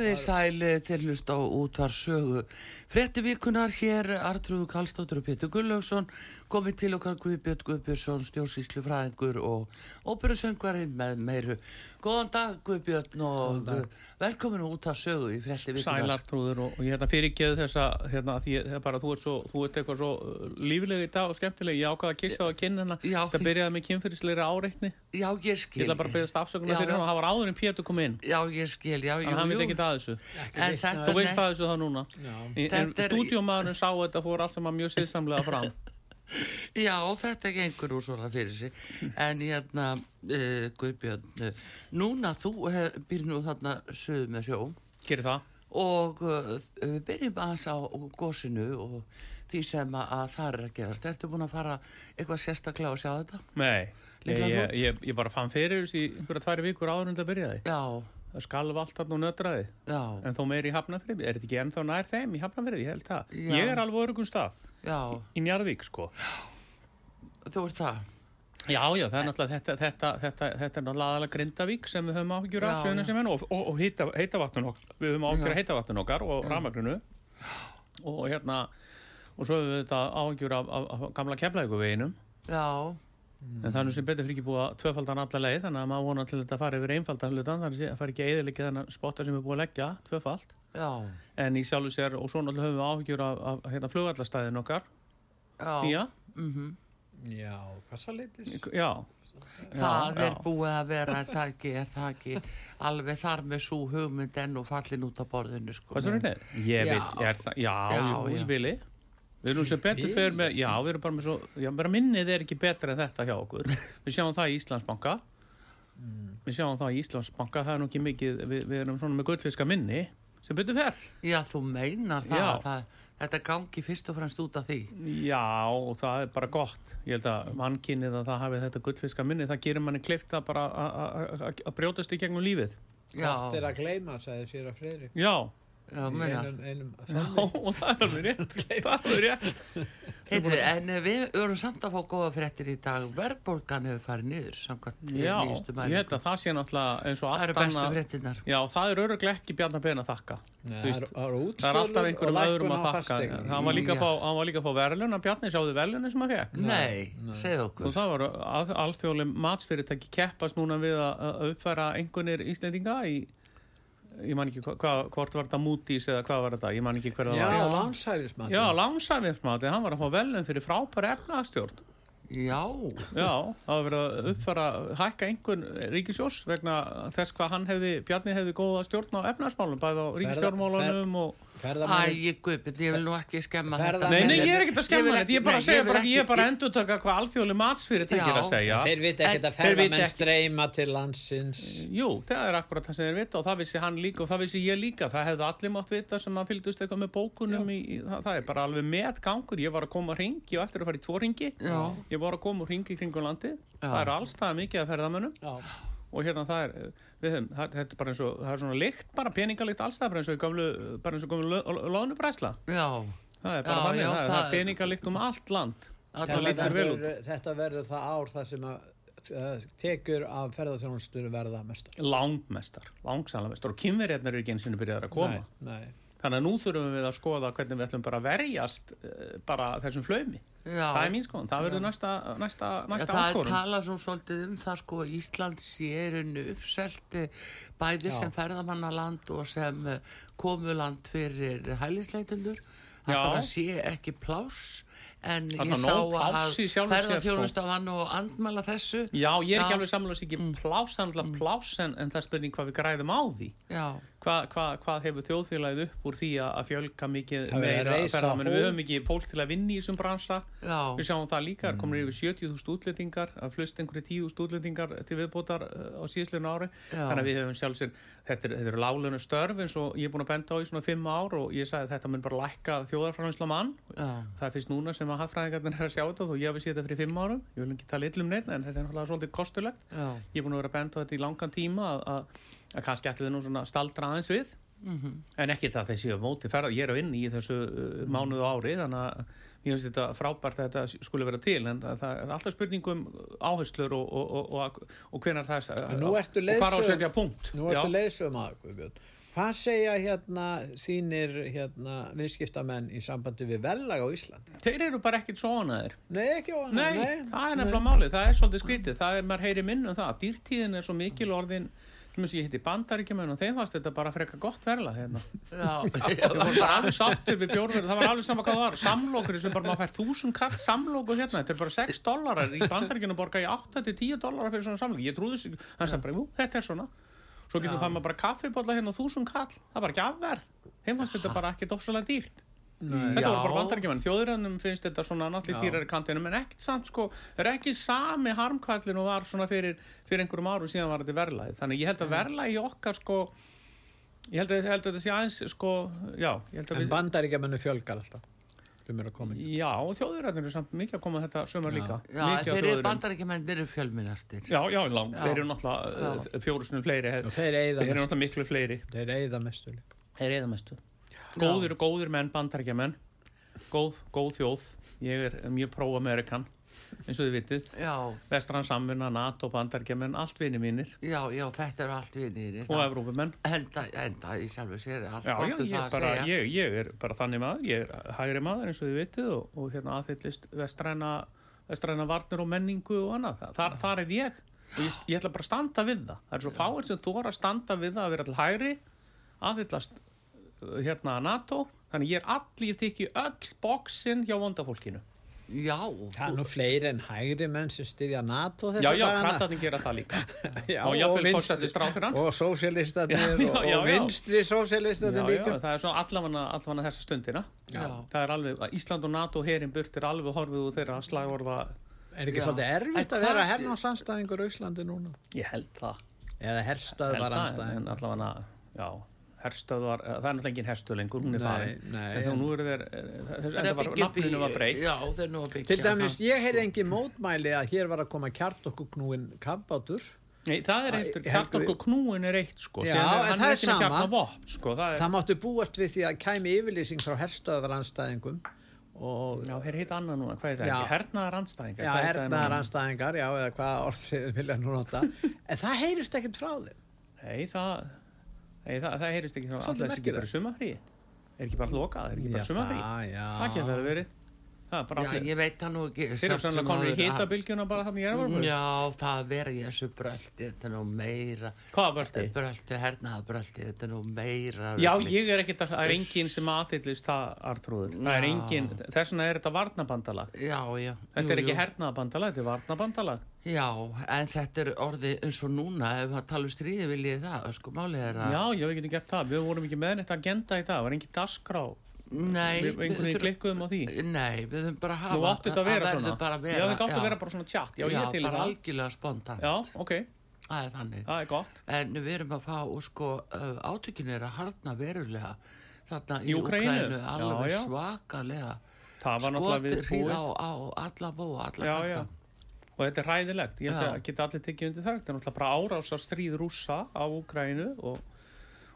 Já, komið þið sæl eh, til hlust á útvar sögu. Fretти vikunar hér, Artrúðu Kallstóttur og Pétur Gullaugsson, komið til okkar Guðbjörn Guðbjörnsson, stjórnsýslu fræðingur og óperusöngvarinn með meiru. Góðan dag Guðbjörn og velkomin út að sögu í Frettti vikunar. Sæl Artrúður og, og ég hérna fyrirgeðu þessa, hérna, því það er bara, þú ert svo, þú ert eitthvað svo uh, lífileg í dag og skemmtileg, ég ákvaða að kissa á kynna það byrjaði með kynferðisleira áreitni, Já, ég skil. ég ætla bara að byrja stafsökunar fyrir hann og það var áður en Pétur kom inn, Já, ég skil, já, jú, þannig að hann veit jú. ekki að þessu. En þetta Þú veist að þessu þá núna. Já. En, en Þetta er- Já, þetta gengur úr svona fyrir sig. En hérna, uh, Guðbjörn, uh, núna þú uh, býr nú þarna söðu með sjó Gerir það? og uh, við byrjum aðeins á gósinu og því sem að, að það er að gerast. Ertu búin að fara eitthvað sérstaklega að sjá þetta? Nei, ég, ég, ég, ég bara fann fyrir þessu í einhverja tværi vikur áður en það byrjaði. Já, Það skalf allt þarna og nötraði, já, en þó meir í Hafnafrið, er þetta ekki ennþá nær þeim í Hafnafrið, ég held það. Já. Ég er alveg örugum stað, já, í Njarðvík sko. þú ert það. Já, já, það er náttúrulega þetta, þetta, þetta, þetta er náttúrulega aðalega Grindavík sem við höfum áhyggjur af henn og, og, og heita, okkar, við höfum áhyggjur Já. af heitavatnun okkar og rafmagninu. Og hérna og svo höfum við þetta áhyggjur af, af, af gamla keflækuveginum Já, en nú sem betur fyrir ekki búið að tvöfaldan alla leið þannig að maður vonar til þetta fari yfir einfaldan hlutan þannig að það fari ekki að eðilegja þennan spotta sem er búið að leggja tvöfald já, en í sjálfu sér og svo náttúrulega höfum við áhyggjur af, af hérna, flugallastæðin okkar já. nýja, mhm. Já, kassaleitis. já, Það já. er búið að vera, er það ekki, er það ekki alveg þar með svo hugmynd enn og fallin út af borðinu, sko. Hvað svo er Ég Já. veit, er það, já, Já, já, já. já. Vili. Við erum sem betur fyrir með, já, við erum bara með svo, já, bara minnið er ekki betra en þetta hjá okkur. Við sjáum það í Íslandsbanka, við sjáum það í Íslandsbanka, það er nú ekki mikið, við, við erum svona með gullfiska minni, sem betur fer. Já, þú meinar það, Já. það þetta gangi fyrst og fremst út af því. Já, og það er bara gott. Ég held að mannkynnið að það hafi þetta gullfiska minni, það gerir manni kleift að bara að- að að- að brjótast í gegnum lífið. Já, Þetta er að gleyma, sagði sér að Freyri. Já, já, einum, einum já, og það er alveg rétt, það er alveg rétt. Heyrðu, en við erum samt að fá góða fréttir í dag. Verðbólgan hefur farið niður, samkvæmt eh, Já, ég held að það sé náttúrulega eins og Það eru allt bestu annað. fréttinnar. Já, það er öruglega ekki Bjarnar Ben að þakka. Nei, veist, það er- það er alltaf og einhverjum öðrum að þakka. Hann var líka að fá, hann var líka að fá verðlun að Bjarni sáðu verðlunni sem hann fekk. Nei, segð Og okkur. það var að, alþjóðlega matsfyrirtæki keppast núna við að, að uppfæra einhvernir Íslendinga í, ég man ekki hva, hva- hvort var þetta Moody's eða hvað var þetta, ég man ekki hverða Já, það var. lánshæfismat. Já, lánsæfinsmati, hann var að fá verðlun fyrir frábæri efnagstjórn. Já, Já, það var verið að uppfæra, hækka einhvern ríkisjós vegna þess hvað hann hefði, Bjarni hefði góða stjórn á efnagsmálum, bæði á ríkisstjórnmálunum og Æ, guðbjörn, ég vil nú ekki skemma þetta. Nei, nei, ég er ekkert að Ég skemma þetta, ég er bara að segja, bara, ég er bara að ekki- endurtaka hvað alþjóðlega matsfyrirtæki er að segja. þeir vita ekkert að ferðamenn ekki. streyma til landsins. Jú, það er akkurat það sem þeir vita og það vissi hann líka og það vissi ég líka. Það hefði allir mátt vita sem að fylgdust eitthvað með bókunum í, í það, það er bara alveg með gangur. Ég var að koma að ringi, ég var eftir að fara í tvo ringi. Já. Ég var að koma og ringi kringum landið. Það það og hérna það er, við höfum, það, þetta er bara eins og, það er svona lykt, bara peningalikt alls það, bara eins og í gamlu, bara eins og gamlu loðnubræsla. Já, það er bara Já, þannig, já, það, það það er peningalikt um allt land Það verður, þetta verður það ár þar sem að uh, tekjur af ferðarþjónustur verða mestar. langmestar, langsamlega mestar og kynverjarnar eru ekki eins og byrjaðar að koma Nei, nei. Þannig að nú þurfum við að skoða hvernig við ætlum bara að verjast eh, bara þessum flaumi. Já. það er mín skoðan, það verður næsta, næsta, Ja, næsta það er áskorun. talað svo svolítið um það sko að Ísland sé rauninu uppselt eh, bæði Já. sem ferðamannaland og sem eh, komuland fyrir hælisleitundur það sé ekki pláss en ég sá að sér, sko. nú að andmæla þessu. Já, ég er ekki alveg samlega ekki pláss, það er alltaf pláss en, en það spurning hvað við græðum á því. Já, Hva, hva, hvað hefur þjóðfélagið upp úr því að fjölga mikið er meira ferðamennu, við höfum ekki fólk til að vinna í þessum bransa. Já, við sjáum það líka, það komur yfir 70.000 útlendingar að flust einhverju 10.000 útlendingar til viðbótar uh, á síðsliðinu ári. Já. þannig að við höfum sjálfsir, þetta, er, eru lálunum störf eins og ég er búin að benda á í svona 5 ár og ég sagði þetta mun bara lækka þjóðarfræðinsla mann já, það er fyrst núna sem að hagfræðingarnir er að sjá þetta og ég hafi séð þetta fyrir 5 árum. Ég vil ekki tala illa um neitt en þetta er náttúrulega svolítið kostulegt. Já, ég er búin að vera að benda á þetta í langan tíma að, að, að kannski ætlum við nú svona staldra aðeins við. Mhm, en ekki það þessi á móti ferð ég er að vinna í þessu uh, mánuðu ári þannig að mér finnst þetta frábært að þetta skuli vera til en það, það er alltaf spurningum áherslur og, og, og, og, og hvenar það ertu og hvar á að setja punkt. Nú ertu leiðsögum að Guðbjörn. Hvað segja hérna þínir hérna viðskiptamenn í sambandi við verðlag á Íslandi? þeir eru bara ekkit svonaðir Nei, ekki óan. Nei, það er nefnilega málið, það er svolítið skrítið, það er, maður heyri minn um það, dýrtíðin er svo mikil orðin, sem ég hitti bandaríkjumenn og þeim fannst þetta bara frekar gott verla hérna. já, vorum bara alveg sáttir við bjórverð, það var alveg sama hvað það var, samlokur sem bara maður fær þúsund kall samloku hérna, þetta er bara 6 dólarar, í bandaríkjunum borga ég 8-10 dólarar fyrir svona samloku, ég trúði sig, hann sagði bara, jú, þetta er svona, svo getur það maður bara kaffibólla hérna þúsund kall, það bara ekki afverð, þeim fannst þetta bara ekki dofsalega dýrt. Þetta voru bara Já. bandaríkjumenn, þjóðirannum finnst þetta svona náttúrulega dýrar í kantinum en ekkert samt sko, er ekki sami harmkvallin og var svona fyrir, fyrir einhverjum árum síðan var þetta verðlæði, þannig ég held að verðlægi okkar sko, ég held að, held að þetta sé aðeins sko, já, ég held að En við, bandaríkjamennu fjölgar alltaf sem eru að koma. inn. já, þjóðirannir eru samt mikið að koma þetta sömur Já. líka, já þeir eru þjóðirannum. bandarækjumenn þeir eru fjölminnastir Já, já, þeir eru náttúrulega uh, fjórusunum fleiri, þeir eru náttúrulega miklu fleiri, Þeir eyða mestu líka. þeir eru mestu. Góðir og góðir menn, bandaríkjamenn, góð, góð þjóð, ég er mjög pro-Amerikan, eins og þið vitið. Vestrann samvinna, NATO, bandargemenn, allt vini mínir já, já, þetta eru allt vinir og Evrópumenn. enda, enda í sjálfu sér allt Já, já, um ég, er bara, ég, ég er bara þannig maður, ég er hægri maður eins og þið vitið og, og hérna aðhyllist vestræna, vestræna varnir og menningu og annað. Þar, þar er ég og ég, ég ætla bara að standa við það. Það er svo fáir sem þóra að standa við það að vera til hægri, aðhyllast hérna NATO, þannig ég er allir tekið öll bóksinn hjá vondafólkinu. já, Það er nú fleiri en hægri menn sem styðja NATO þessa Já, já, dagana. krattarnir gera það líka. Já, og jafnvel vinstri-. Og já, og, og vinstri Já, sósialistanir já, líka. það er svona allavega, allavega þessa stundina. já, Það er alveg, Ísland og NATO herin burt er alveg horfið úr þeirra slagorða, Er ekki Já. svolítið erfitt að vera hernáðsanstæðingur á Íslandi núna? ég held það. Eða það, en anstæðingur? allavega, já, herstöðvar, það er náttúrulega engin herstöð lengur, hún er farin. En þá en- nú eru þeir, eru það að var, nafninu var breytt. já, þeir nú að byggja Til dæmis, ég heyrði engin mótmæli að hér var að koma kjart okkur knúin kampátur. Nei, það er eitt, Helgi, kjartorku knúin er eitt, sko. Já, síðan en það er sama. kjarnavopn, sko, það er, Það máttu búast við því að kæmi yfirlýsing frá herstöðvar anstæðingum og já, þeir heita annað núna, hvað er það Já. ekki? Hernaðar andstæðingar. Já, hvað heita þeir núna? hernaðar anstæðingar, já, eða hvað orð Nei, það, það, heyrist ekki, Svolítið alltaf þessi ekki merkilegt. bara sumafrí. Er ekki bara lokað, er ekki bara sumafrí. það, getur það verið. Það já, ég veit það nú ekki Þeir eru sannlega komin í hitabilgjuna bara þannig ég er vera já, það verður ég þessu bröldi þetta er nú meira Hvaða bröldi, hernaða bröldi, þetta er nú meira Já, rugli. ég er ekkert að, það er enginn sem aðhyllist það, Artrúður. Það er enginn, þess vegna er þetta varnabandalag. já, já Þetta jú, er ekki jú. hernaðabandalag, þetta er varnabandalag. já, en þetta er orðið eins og núna ef maður tala um stríði vil ég það sko Já, já, við getum gert það. Við vorum ekki með nei, Við einhvern veginn klikkuðum á því. nei, við höfum bara hafa Nú átti þetta að vera svona. vera, Já, þetta átti að vera bara svona tjatt. Já, í bara það. algjörlega spontant Já, ok, það er þannig það er gott. En við erum að fá, og sko, uh, átökinu er að harna verulega þarna Í? Úkrænu, alveg Já, já. svakalega. Það var náttúrulega við Skotir hýra á, búið. á alla búa, alla Já, já. Og þetta er ræðilegt. Ég held Já. að geta allir tekið undir það. Þetta er náttúrulega bara árásar stríð rússa á Úkrænu og,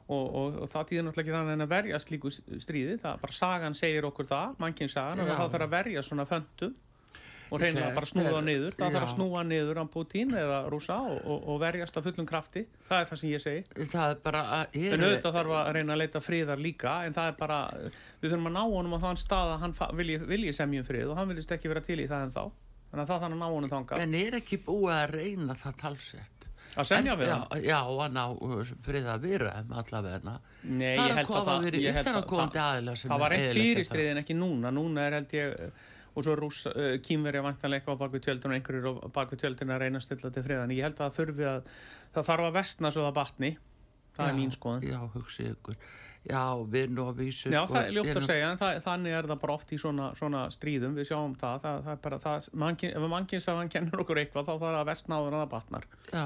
og, og, og það týðir náttúrulega ekki þannig að verja slíku stríði, það bara sagan segir okkur það, mannkynsagan, og Já. það þarf að verja svona föndum og reynilega bara snúa er- niður, það þarf að já. snúa niður á Putin eða rúsa og, og, og verjast af fullum krafti, það er það sem ég segi. Það er bara að en auðvitað þarf að reyna að leita friðar líka en það er bara, við þurfum að ná honum á þann stað að hann vilji, vilji semjum frið og hann viljist ekki vera til í það en þá þannig að það þannig að ná honum þangað. En er ekki búið að reyna það talsett að semja við já, hann? já, að ná uh, friða viðræðum allavega. Nei, það ég held að að það- að að það- það var einn eyðileggja fyrir stríðin ekki núna. Núna er held ég og svo rúss, uh, kýmverja vantanleika á bakvið tjöldun og einhverjir á bakvið tjöldun að reyna að stilla til friðan ég held að það þurfi að það þarf að vestna svo það batni. Það er mín skoðun. já, hugsið ykkur. Já, við nú að vísu Já, sko, það er ljótt erum- að segja, en það, þannig er það bara oft í svona, svona stríðum, við sjáum það, það, það er bara, það, mannkyn, ef mannkynsaðan kennur okkur eitthvað, þá þarf að vestna en það batnar. já,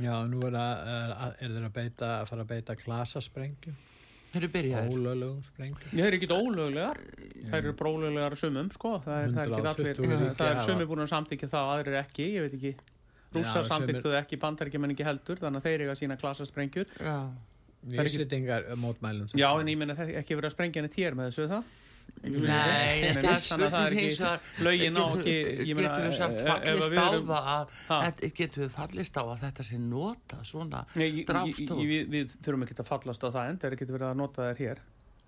Já, nú er, að, er, þeir að, beita, að fara að beita klasasprengjum, þeir eru byrjaðir ólöglegum sprengjum. Það er ekki ólöglegar, það eru brólulegar sumum, sko, það er, það er ekki 120 allir, það er sumir búin að samþykja það, aðrir ekki, ég veit ekki, rússar Já, samþyktuðu ekki, bandaríkjumenn ekki heldur, þannig að þeir eiga sína klasasprengjur. já, er ekki- Íslitingar mótmælum. Já, en ég meina það er ekki verið að sprengja henni tér með þessu, það? Nei, það er þannig að það er ekki- lögin á ekki- getum við samt ef fallist á það að getum við fallist á að þetta sé nota svona ég- við, við þurfum ekki að fallast á það en það er ekki verið að nota þær hér.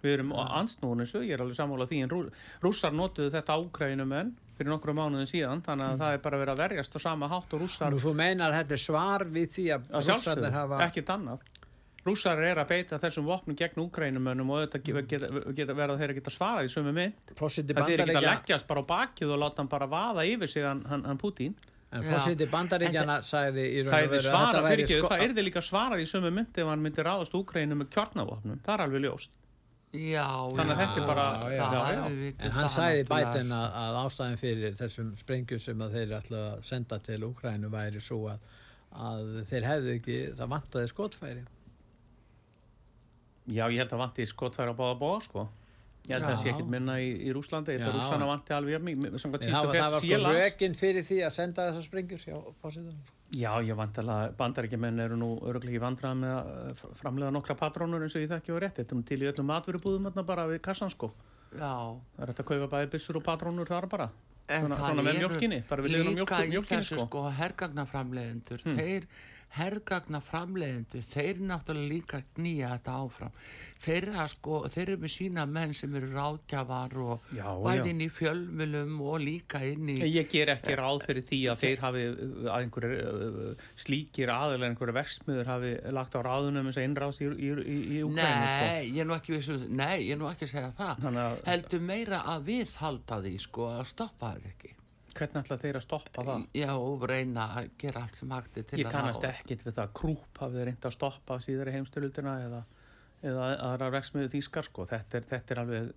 Við erum á ansnúin þessu, ég er alveg sammála því en rú, rússar notuðu þetta ákrænum en fyrir nokkru mánuðin síðan þannig að það er bara verið að verjast á sama hátt og rússar Nú þú meinar að þetta er svar við því að rússarnir hafa... ekkert annað rússar er að beita þessum vopnum gegn úkrænumönnum og þetta geta, geta, geta þeir að geta svarað í sömu mynd Fórseti það þeir ekki að bandaríkja leggjast bara á bakið og láta hann bara vaða yfir sig hann, hann, hann Putin en Já. fórseti bandaríkjana sagði í raun það og er veru að þetta væri sko... það er því líka svarað í sömu mynd ef hann myndi ráðast úkrænum með kjörnavopnum það er alveg ljóst já, Þannig að já, þetta er bara- já, já. vitum En hann sagði náttúrulega. bætinn að, að ástæðin fyrir þessum sprengjum sem að þeir ætla að senda til Úkrænu væri svo að, að þeir hefðu ekki, það vantaði skotfæri. Já, ég held að vanti skotfæri á báða bóða, sko. Ég held að það sé Já. ekkert minna í, í Rúslandi, þess að Já. Rúslanda vanti alveg síðustu það, var- það sko rökin fyrir því að senda þessar sprengjur hjá fórsetan. Já, ég vant alveg að bandarækjumenn eru nú öruglega í vandrað með að uh, fr- framleiða nokkra patrónur eins og ég þekki og rétt. Þetta er nú til í öllum matvörubúðum þarna bara við kassan, sko. já, Það er hægt að kaupa bæði byssur og patrónur þar bara. En Svona, það svona með mjölkinni, líka í þessu sko. sko hergagnaframleðendur þeir hergagnaframleðendur þeir náttúrulega líka knýja þetta áfram. Þeir sko, þeir eru með sína menn sem eru ráðgjafar og bæði inn í fjölmulum og líka inn í Ég ger ekki ráð fyrir því að þeir hafi uh, að einhverjir slíkir aðeins einhverjir versmiður hafi lagt á ráðunum eins og innráðs í, í, í, í Ukraínu, sko. Nei, ég er nú ekki vissum, nei, ég er nú ekki að segja það. Að- heldur meira að við halda því sko að stoppa þetta ekki Hvernig ætla þeir að stoppa það? já, og reyna að gera allt sem hægt er til Ég að kannast ná- ekkit við það krúp hafið reynd að stoppa síðari heimstöldina eða, eða aðra veksmiðu þýskar sko. þetta, er, þetta er alveg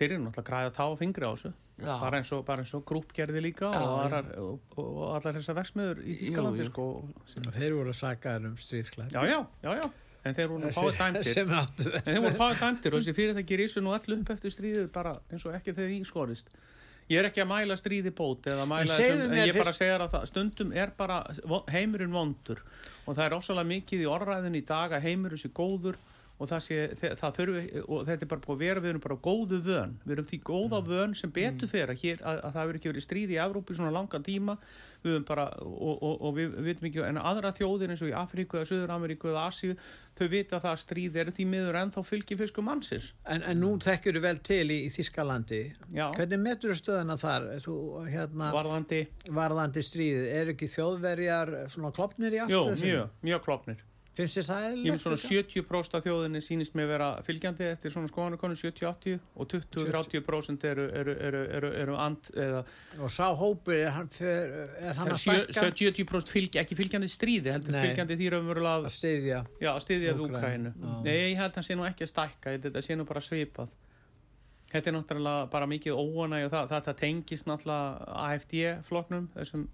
þeir eru náttúrulega að græða tá og fingri á þessu Já. bara eins, og, bara eins og krúp gerði líka Já, og, aðrar, og, og, og allar þessar veksmiður í Þýskalandi sko. Þeir voru að sakaður um stríðsklæð. já, já, já, já en þeir voru fáið áttu en þeir voru fáið dæmdir og þessi fyrirtæki rísu nú allu upp eftir stríðið bara eins og ekki þegar því skorist ég er ekki að mæla stríði bót eða mæla þessum, ég fyrst- bara segja að það, stundum er bara heimurinn vondur og það er ósala mikið í orðræðin í dag að heimurinn sé góður og það, sé, það þurfi, og þetta er bara búið að vera við erum bara góðu vön, við erum því góða vön sem betur fyrir að, hér, að, að það hefur ekki verið stríð í Evrópu í svona langan tíma við erum bara, og, og, og við vitum ekki en aðra þjóðir eins og í Afríku eða Suður-Ameríku eða Asíu, þau vita að það stríð eru því miður ennþá fylgi fiskum mannsins En, en nú þekkjur þú vel til í, í Þískalandi. Já. Hvernig metur þú stöðuna þar? Þú, hérna, varðandi, varðandi stríðið. Er ekki þjóðverjar svona klopnir í jú, afstöðu? sinni? mjög, mjög klopnir Finnst þér það Ég eðlilegt? finn svona líka? 70% af þjóðinni sýnist mig vera fylgjandi eftir svona skoðanakonu 70-80 og 20-30% eru, eru, eru, eru, eru and eða Og sá hópur, er hann, fyr, er hann að stækka? 70% fylgi, ekki fylgjandi stríði heldur Nei. fylgjandi því raunverulega Að styðja? já, að styðja við. Úkrænu. Nei, ég held að hann sé nú ekki að stækka ég held að þetta sé nú bara svipað Þetta er náttúrulega bara mikið óanæg og það, þetta tengist náttúrulega AFD-flokknum þessum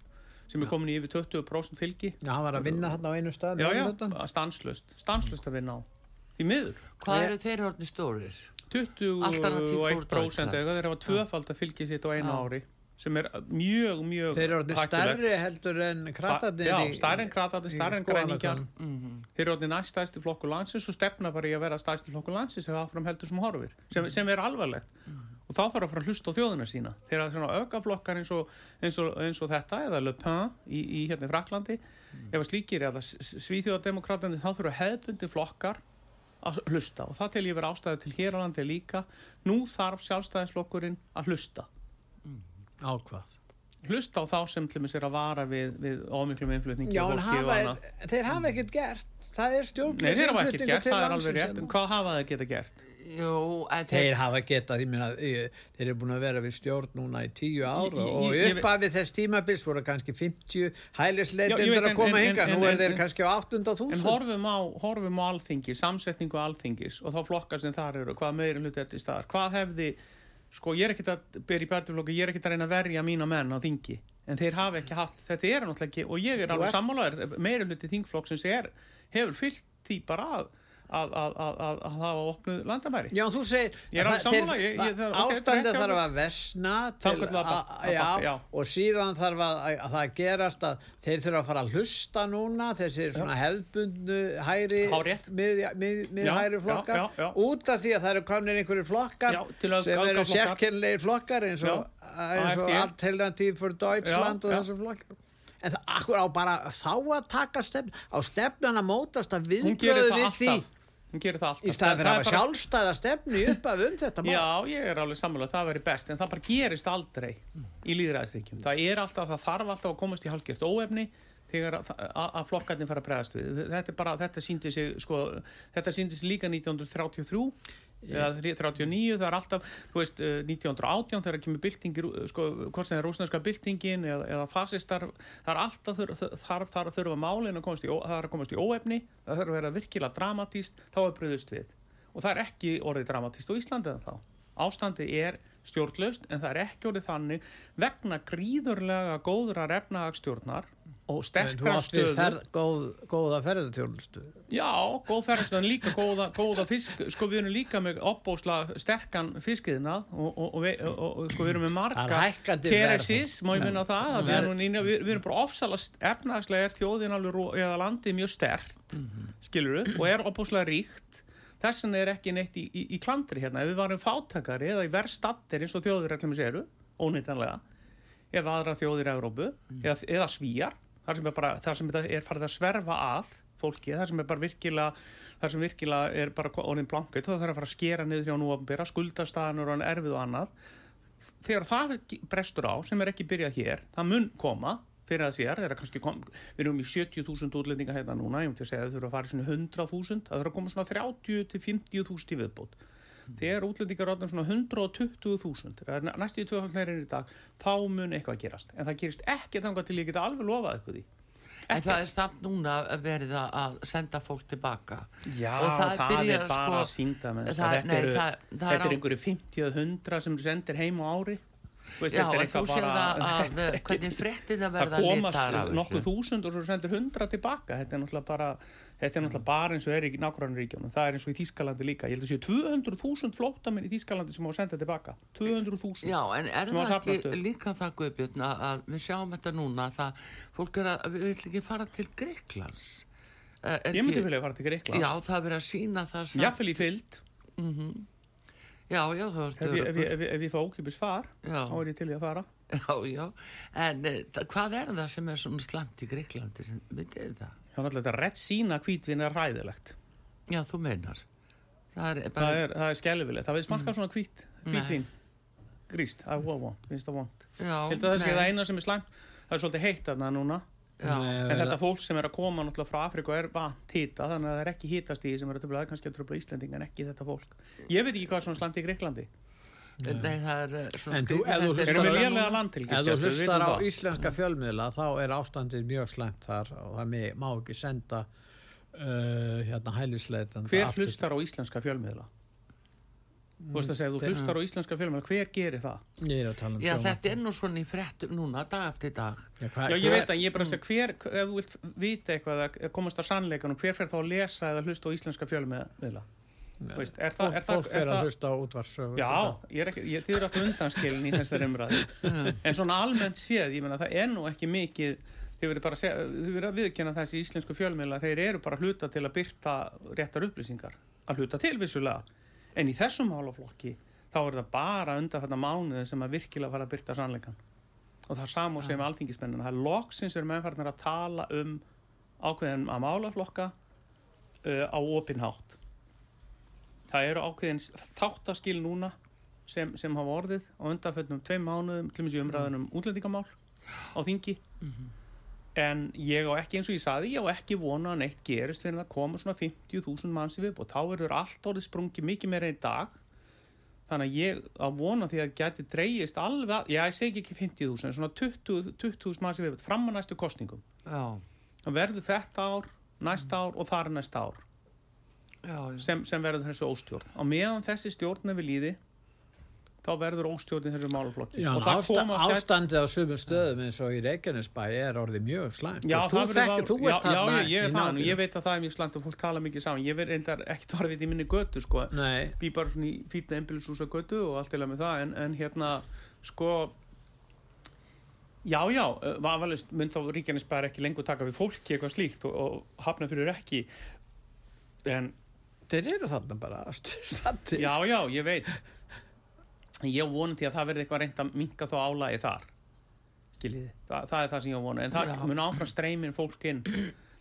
sem er komin í yfir 20% fylgi. Já, hann var að vinna hann á einu stað. Já, já, stanslust stanslust að vinna á. Því miður. Hvað eru þeir orðni stórir? 21% Alternativ eða þeir hafa tvöfald að fylgi sitt á einu Já. ári sem er mjög, mjög Þeir eru orðin stærri heldur en kratarnir Já, stærri en kratarnir, í stærri en græningjar. skoðanakönnunum. Þeir eru orðin næst stærsti flokkur landsins og stefna bara í að vera stærsti flokkur landsins ef áfram heldur sem horfir, sem, sem er alvarlegt og þá þarf að fara að hlusta á þjóðina sína þegar svona ögaflokkar eins og, eins og, eins og þetta, eða Le Pen í, í hérna í Fraklandi, ef að slíkir eða svíþjóðademokratandi, þá þurfa hefðbundi flokkar að hlusta og það til ég vera ástæðu til hér á landi líka nú þarf sjálfstæðisflokkurinn að hlusta Á hvað? hlusta á þá sem til dæmis er að vara við, við ómiklum innflutningi Já, og en og hafa, annað. þeir hafa ekkert gert. Það er Nei, stjórnlega þeir hafa ekkert gert, það er alveg rétt hvað hafa þeir geta gert? Jú, en Þeir hafa getað, ég meina, þeir eru búin að vera við stjórn núna í tíu ár Ég- ég- og uppafið þess tímabils voru kannski 50 Já, ég hælisleitindur að koma hinga, nú en- er þeir en- kannski á 800 En horfum á, horfum á alþingi, samsetningu alþingis og þá flokkar sem þar eru, hvað meiri hluti þetta í staðar. Hvað hefði, sko ég er ekkert að byrja í betuflokku, ég er ekkert að reyna að verja mína menn á þingi, en þeir hafa ekki haft, þetta er náttúrulega ekki, og ég er alveg sammálaður, meiri hluti þingflokksins er, hefur fyllt því bara að, að, að, að, að, að hafa opnuð landamæri. Já, þú segir, Ég alveg það- þeir- sammála, ég- ég- það- ok, ástandið rétt hjá þarf að vesna til að að, já, já. og síðan þarf að, að það gerast að þeir þurfa að fara að hlusta núna þessir svona hefðbundnu hæri Hárrétt. mið, mið, mið Já, hæri já, flokkar út af því að það eru komnir einhverjir flokkar sem eru sérkennlegir flokkar eins og. Alternativ for Deutschland og já. þessum flokkar en það akkur á bara þá að taka stefn á stefnan að mótast að viðbröðu það við því alltaf. Hún gerir það alltaf. í staðan fyrir að hafa bara- sjálfstæða stefnu upp af um þetta mál. Já, ég er alveg sammála, það veri best en það bara gerist aldrei í líðræðisríkjum það er alltaf, það þarf alltaf að komast í hálfgjört óefni þegar að, flokkarnir fara að bregðast við. Þetta bara, þetta síndi sig sko, þetta síndi sig líka 1933 eða 39, það er alltaf þú veist, eh, 1918 þegar kemur byltingir, sko, hvort sem er rúsneska byltingin eða, eða fasistar það er alltaf þarf, þarf að þurfa málin að komast í, það er að komast í óefni það þarf að vera virkilega dramatíst þá er bröðust við. Og það er ekki orðið dramatíst á Íslandi en þá ástandi er stjórnlaust en það er ekki orðið þannig vegna gríðurlega góðrar efnahagstjórnar og En sterkra stöður ferð, góð, góða ferðartjónustu. Já, góð ferðstöðan líka góða, góða fisk, sko við erum líka með opbósla sterkan fiskiðna og, og, og, og, sko við erum með marga er. Keresis, má ég minna það? Að við erum, nýna, við, við erum bara ofsala efnagslega er þjóðin alveg eða landið mjög stert mm skilur og er opbóslega ríkt. Þess vegna er ekki neitt í, í, í klandri hérna. Ef við varum fátakari eða í verðstattir eins og þjóðir allir séru, ónýttanlega eða aðra þjóðir í Evrópu eða, eða svíjar þar sem, bara, þar sem þetta er farið að sverfa að fólki, þar sem er bara virkilega þar sem virkilega er bara orðin blankut það þarf að fara að skera niður hjá nú að byrja skuldastaðanur og erfið og annað. Þegar það brestur á sem er ekki byrjað hér, það mun koma fyrir að sér, er kom, við erum í 70.000 útlendinga hérna núna, ég myndi að segja að það þurfa að fara í svona 100.000, það þurfa að koma svona 30 til 50.000 í viðbót þegar útlendingar ráðum svona 120.000 það er næstu í tvöfaldneirin í dag þá mun eitthvað gerast, en það gerist ekki þangað til ég geta alveg lofað eitthvað í En það er samt núna verið að- að senda fólk tilbaka. Já, það, byrjar, er bara sko, að sínda menn, það- þetta, eru, það- það þetta er er einhverju 50 100 sem sendir heim á ári. Veist, Já, en þú bara- það að er hvernig fréttina það verða komast litar af nokkuð þessu. þúsund og svo sendir hundra tilbaka. Þetta er náttúrulega bara þetta er náttúrulega bara eins og er í nákvæmlega það er eins og í Þískalandi líka. Ég held að séu 200.000 flóttamenn í Þískalandi sem á að senda tilbaka. 200.000 Já, en er það ekki upp. líka það Guðbjörn að, við sjáum þetta núna að fólk er að, við vill ekki fara til Greiklands Eh, ég myndi vilja fara til Greiklands Já, það er verið að sína það samt- jáfnvel í fyllt Já, já, það ef, ég- ef, ég- ég- ég fá ókipis far Já. þá er ég til í að fara. Já, já, en e, það, hvað er það sem er svona slant í Greiklandi sem, það? já, náttúrulega þetta redd sína hvítvin er ræðilegt Já, þú meinar. Það er bara, það er, það er skelvilegt, það við smakka svona hvít Nei. hvítvin gríst, það er vond, finnst það vond já, held að það sé það eina sem er slæmt. Það er svolítið heitt þarna núna. Já, En þetta fólk sem er að koma náttúrulega frá Afrika er vant hita, þannig að það er ekki hitastíði sem er að tröfla, það er kannski að tröfla Íslending en ekki þetta fólk. Ég veit ekki hvað er svona slæmt í Greiklandi. Nei, það er eh, svona En þú- skrýtið, ef þú hlustar á íslenska fjölmiðla þá er ástandið mjög slæmt þar og það me- má ekki senda uh, hérna hælisleitan Hver hlustar á íslenska fjölmiðla? Þú veist að segja, þú hlustar á íslenska fjölmiðla, hver gerir það? Ég er að tala um Já, sjónvarp. þetta er nú svona í fréttum núna, dag eftir dag Já, hva, Já, ég veit að ég er bara að segja, hver, ef þú vilt vita eitthvað eða komast að sannleikanum, hver fer þá að lesa eða hlusta á íslenska fjölmiðla? Veist, er það, er það, fólk fer er að hlusta á útvarsögu Já, ég er ekki, ég þýður alltaf undanskilin í þessar umræði en svona almennt séð, ég meina það er nú ekki mikið þið verður bara segja, þið verður að viðkjanna þessi íslensku fjölmiðla, þeir eru bara hluta til að byrta réttar upplýsingar. Að hluta til vissulega, en í þessum málaflokki, þá er það bara undan þetta mánuði sem að virkilega fara að byrta sannleikan og það er samúr sem með alþingismennina, það er loksins er mennfarnar að tala um ákveðin að málaflokka uh, á opinhátt það eru ákveðin þáttaskil núna sem, sem hafa orðið á undanfjöldnum tveim mánuðum til og með umræðunum útlendingamál á þingi. En ég á ekki eins og ég saði ég á ekki vona að neitt gerist fyrir það koma svona 50.000 manns í viðbútt þá verður allt orðið sprungið mikið meira í dag. Þannig að ég á vona því að geti dreigist alveg já ég segi ekki 50.000 en svona 20.000 20 manns í viðbútt fram að næstu kostningum það verður þetta ár, næsta ár og þar næsta ár já, já. sem, sem verður þessu óstjórn. Á meðan þessi stjórn er við líði þá verður óstjórn í þessu málaflokki. Já, og en það ásta, komast eftir- ástandið á sumum stöðum eins og í Reykjanesbæ er orðið mjög slæmt. Já, þú, það verður þekki, þú já, þarna já, ég er það ég veit að það er mjög slæmt og fólk tala mikið saman. Ég verð reyndar ekkert orðið í minni götu sko, Nei, bý bara svona í fítna embilshúsa götu og allt til að með það. En, en hérna sko já já, vafalist mynd þá Ríkjanesbæðar ekki lengur taka við fólki eitthvað slíkt og, og hafna fyrir ekki. En þeir eru þarna bara standir já já, ég veit. Ég því að það verði eitthvað reynd að minka þá álagi þar. Skiljiði, Þa, það er það sem ég vona. En það Já. mun áfram streymin fólk inn.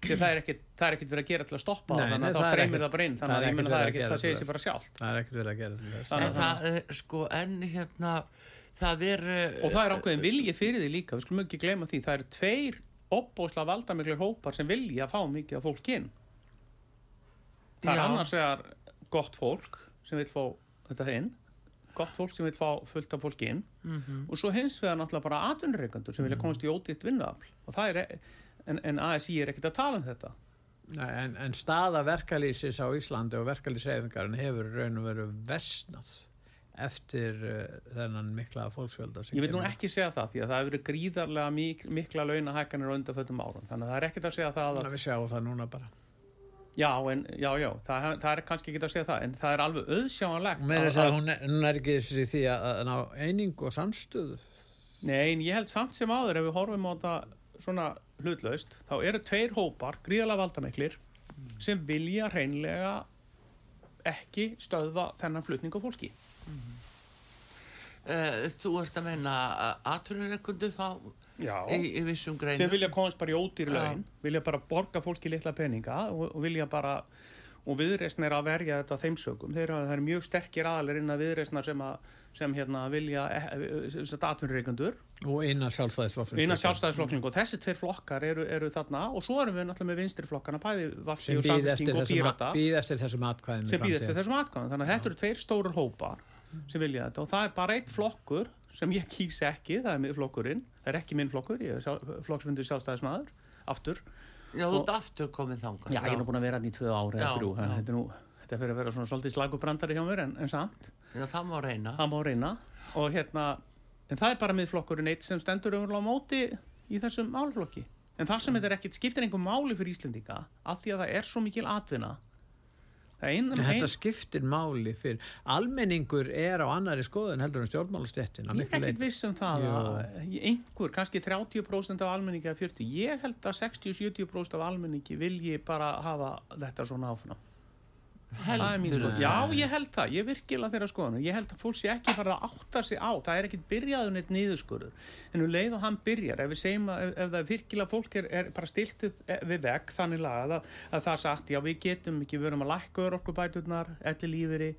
Því að það er er ekkit verið að gera til að stoppa Nei, það, þannig að það þá streymir ekkert- það bara inn. þannig að ég ekkert menna það, er að gera það segir sér bara sjálft. Það er ekkert verið að gera En að- það er sko, en hérna, það er... eh, og það er ákveðin vilji fyrir því líka. Við skulum ekki gleyma því, það eru tveir opbóðslega valdamiklir hópar sem vilja að fá mikið af fólk inn það er annars vegar gott fólk sem vil fá þetta inn gott fólk sem vil fá fullt af fólk inn. Mhm. og svo hins vegar náttúrulega bara atvinnureikandur sem vilja komast í það er, e- en, en ASI er ekkert að tala um þetta. Nei, en, en staða verkalýsis á Íslandi og verkalýsreifingarinn hefur raun og veru versnað eftir uh, þennan mikla fólksvölda ég vil nú ekki segja það því að það hefur verið gríðarlega mik mikla launahækkanir á undanfötum árum. Þannig að það er ekkert að segja það að að við sjáum það núna bara Já, en, já, já, það, það er kannski ekki að segja það, en það er alveg auðsjáanlegt. og meira þess að hún er, er ekki þessi því að, að ná einingu og samstöðu Nei, en ég held samt sem áður ef við horfum á þetta svona hlutlaust, þá eru tveir hópar, gríðalega valdamiklir, sem vilja hreinlega ekki stöðva þennan flutning á fólki. Uh, þú varst að meina aðturureikundu þá Já. Í, í vissum greinum. Sem vilja komast bara í ódýr Já. laun, vilja bara borga fólki litla peninga og, og vilja bara, og viðreisn er að verja þetta þeim sögum. Þeir eru, eru mjög sterkir aðalir innan viðreisnar sem, að, sem hérna vilja atvinnureikundur og innan sjálfstæðisflokksins innan sjálfstæðisflokkning og þessi tveir flokkar eru, eru þarna. Og svo erum við náttúrulega með vinstri flokkana bæði Vafsi og Samfélking og í sem býð eftir þessum atkvæðum. Þannig að þetta eru tveir stórir hópar sem vilja þetta. Og það er bara eitt flokkur sem ég kýs ekki, það er miðflokkurinn það er ekki minn flokkur, ég er sjálf, flokksmyndur sjálfstæðismæður, aftur. Já, þú ert aftur komin þangað. já, ég er nú búin að vera hann í tvö ári eða þrjú, að þetta er nú þetta fyrir að vera svona svolítið slagubrandari hjá mér en, en samt, Já, það má reyna. það má reyna. Og hérna, en það er bara miðflokkurinn eitt sem stendur á móti í þessum málflokki en það sem þetta er ekkit skiptir einhver máli fyrir Íslendinga af því að það er svo mikil atvinna ein, En þetta skiptir máli fyrir almenningur er á annari skoðun heldur en stjórnmálastéttin að Ég er ekkert viss um það að einhver, kannski 30% af almenningi eða 40, ég held að 60-70% af almenningi vilji bara hafa þetta svona áfram Heldur skoðun, já ég held það, ég virkilega þeirra skoðun. Ég held að fólk sé ekki farið að átta sig á. Það er ekkert byrjaður neitt niðurskurður. En um leið og hann byrjar, ef við segjum að ef, ef það er virkilega fólk er, er bara stilt upp eh, við vegg þannig lagað að, að það sagt, já við getum ekki, við erum að lækka örorkubæturnar, elli lífiri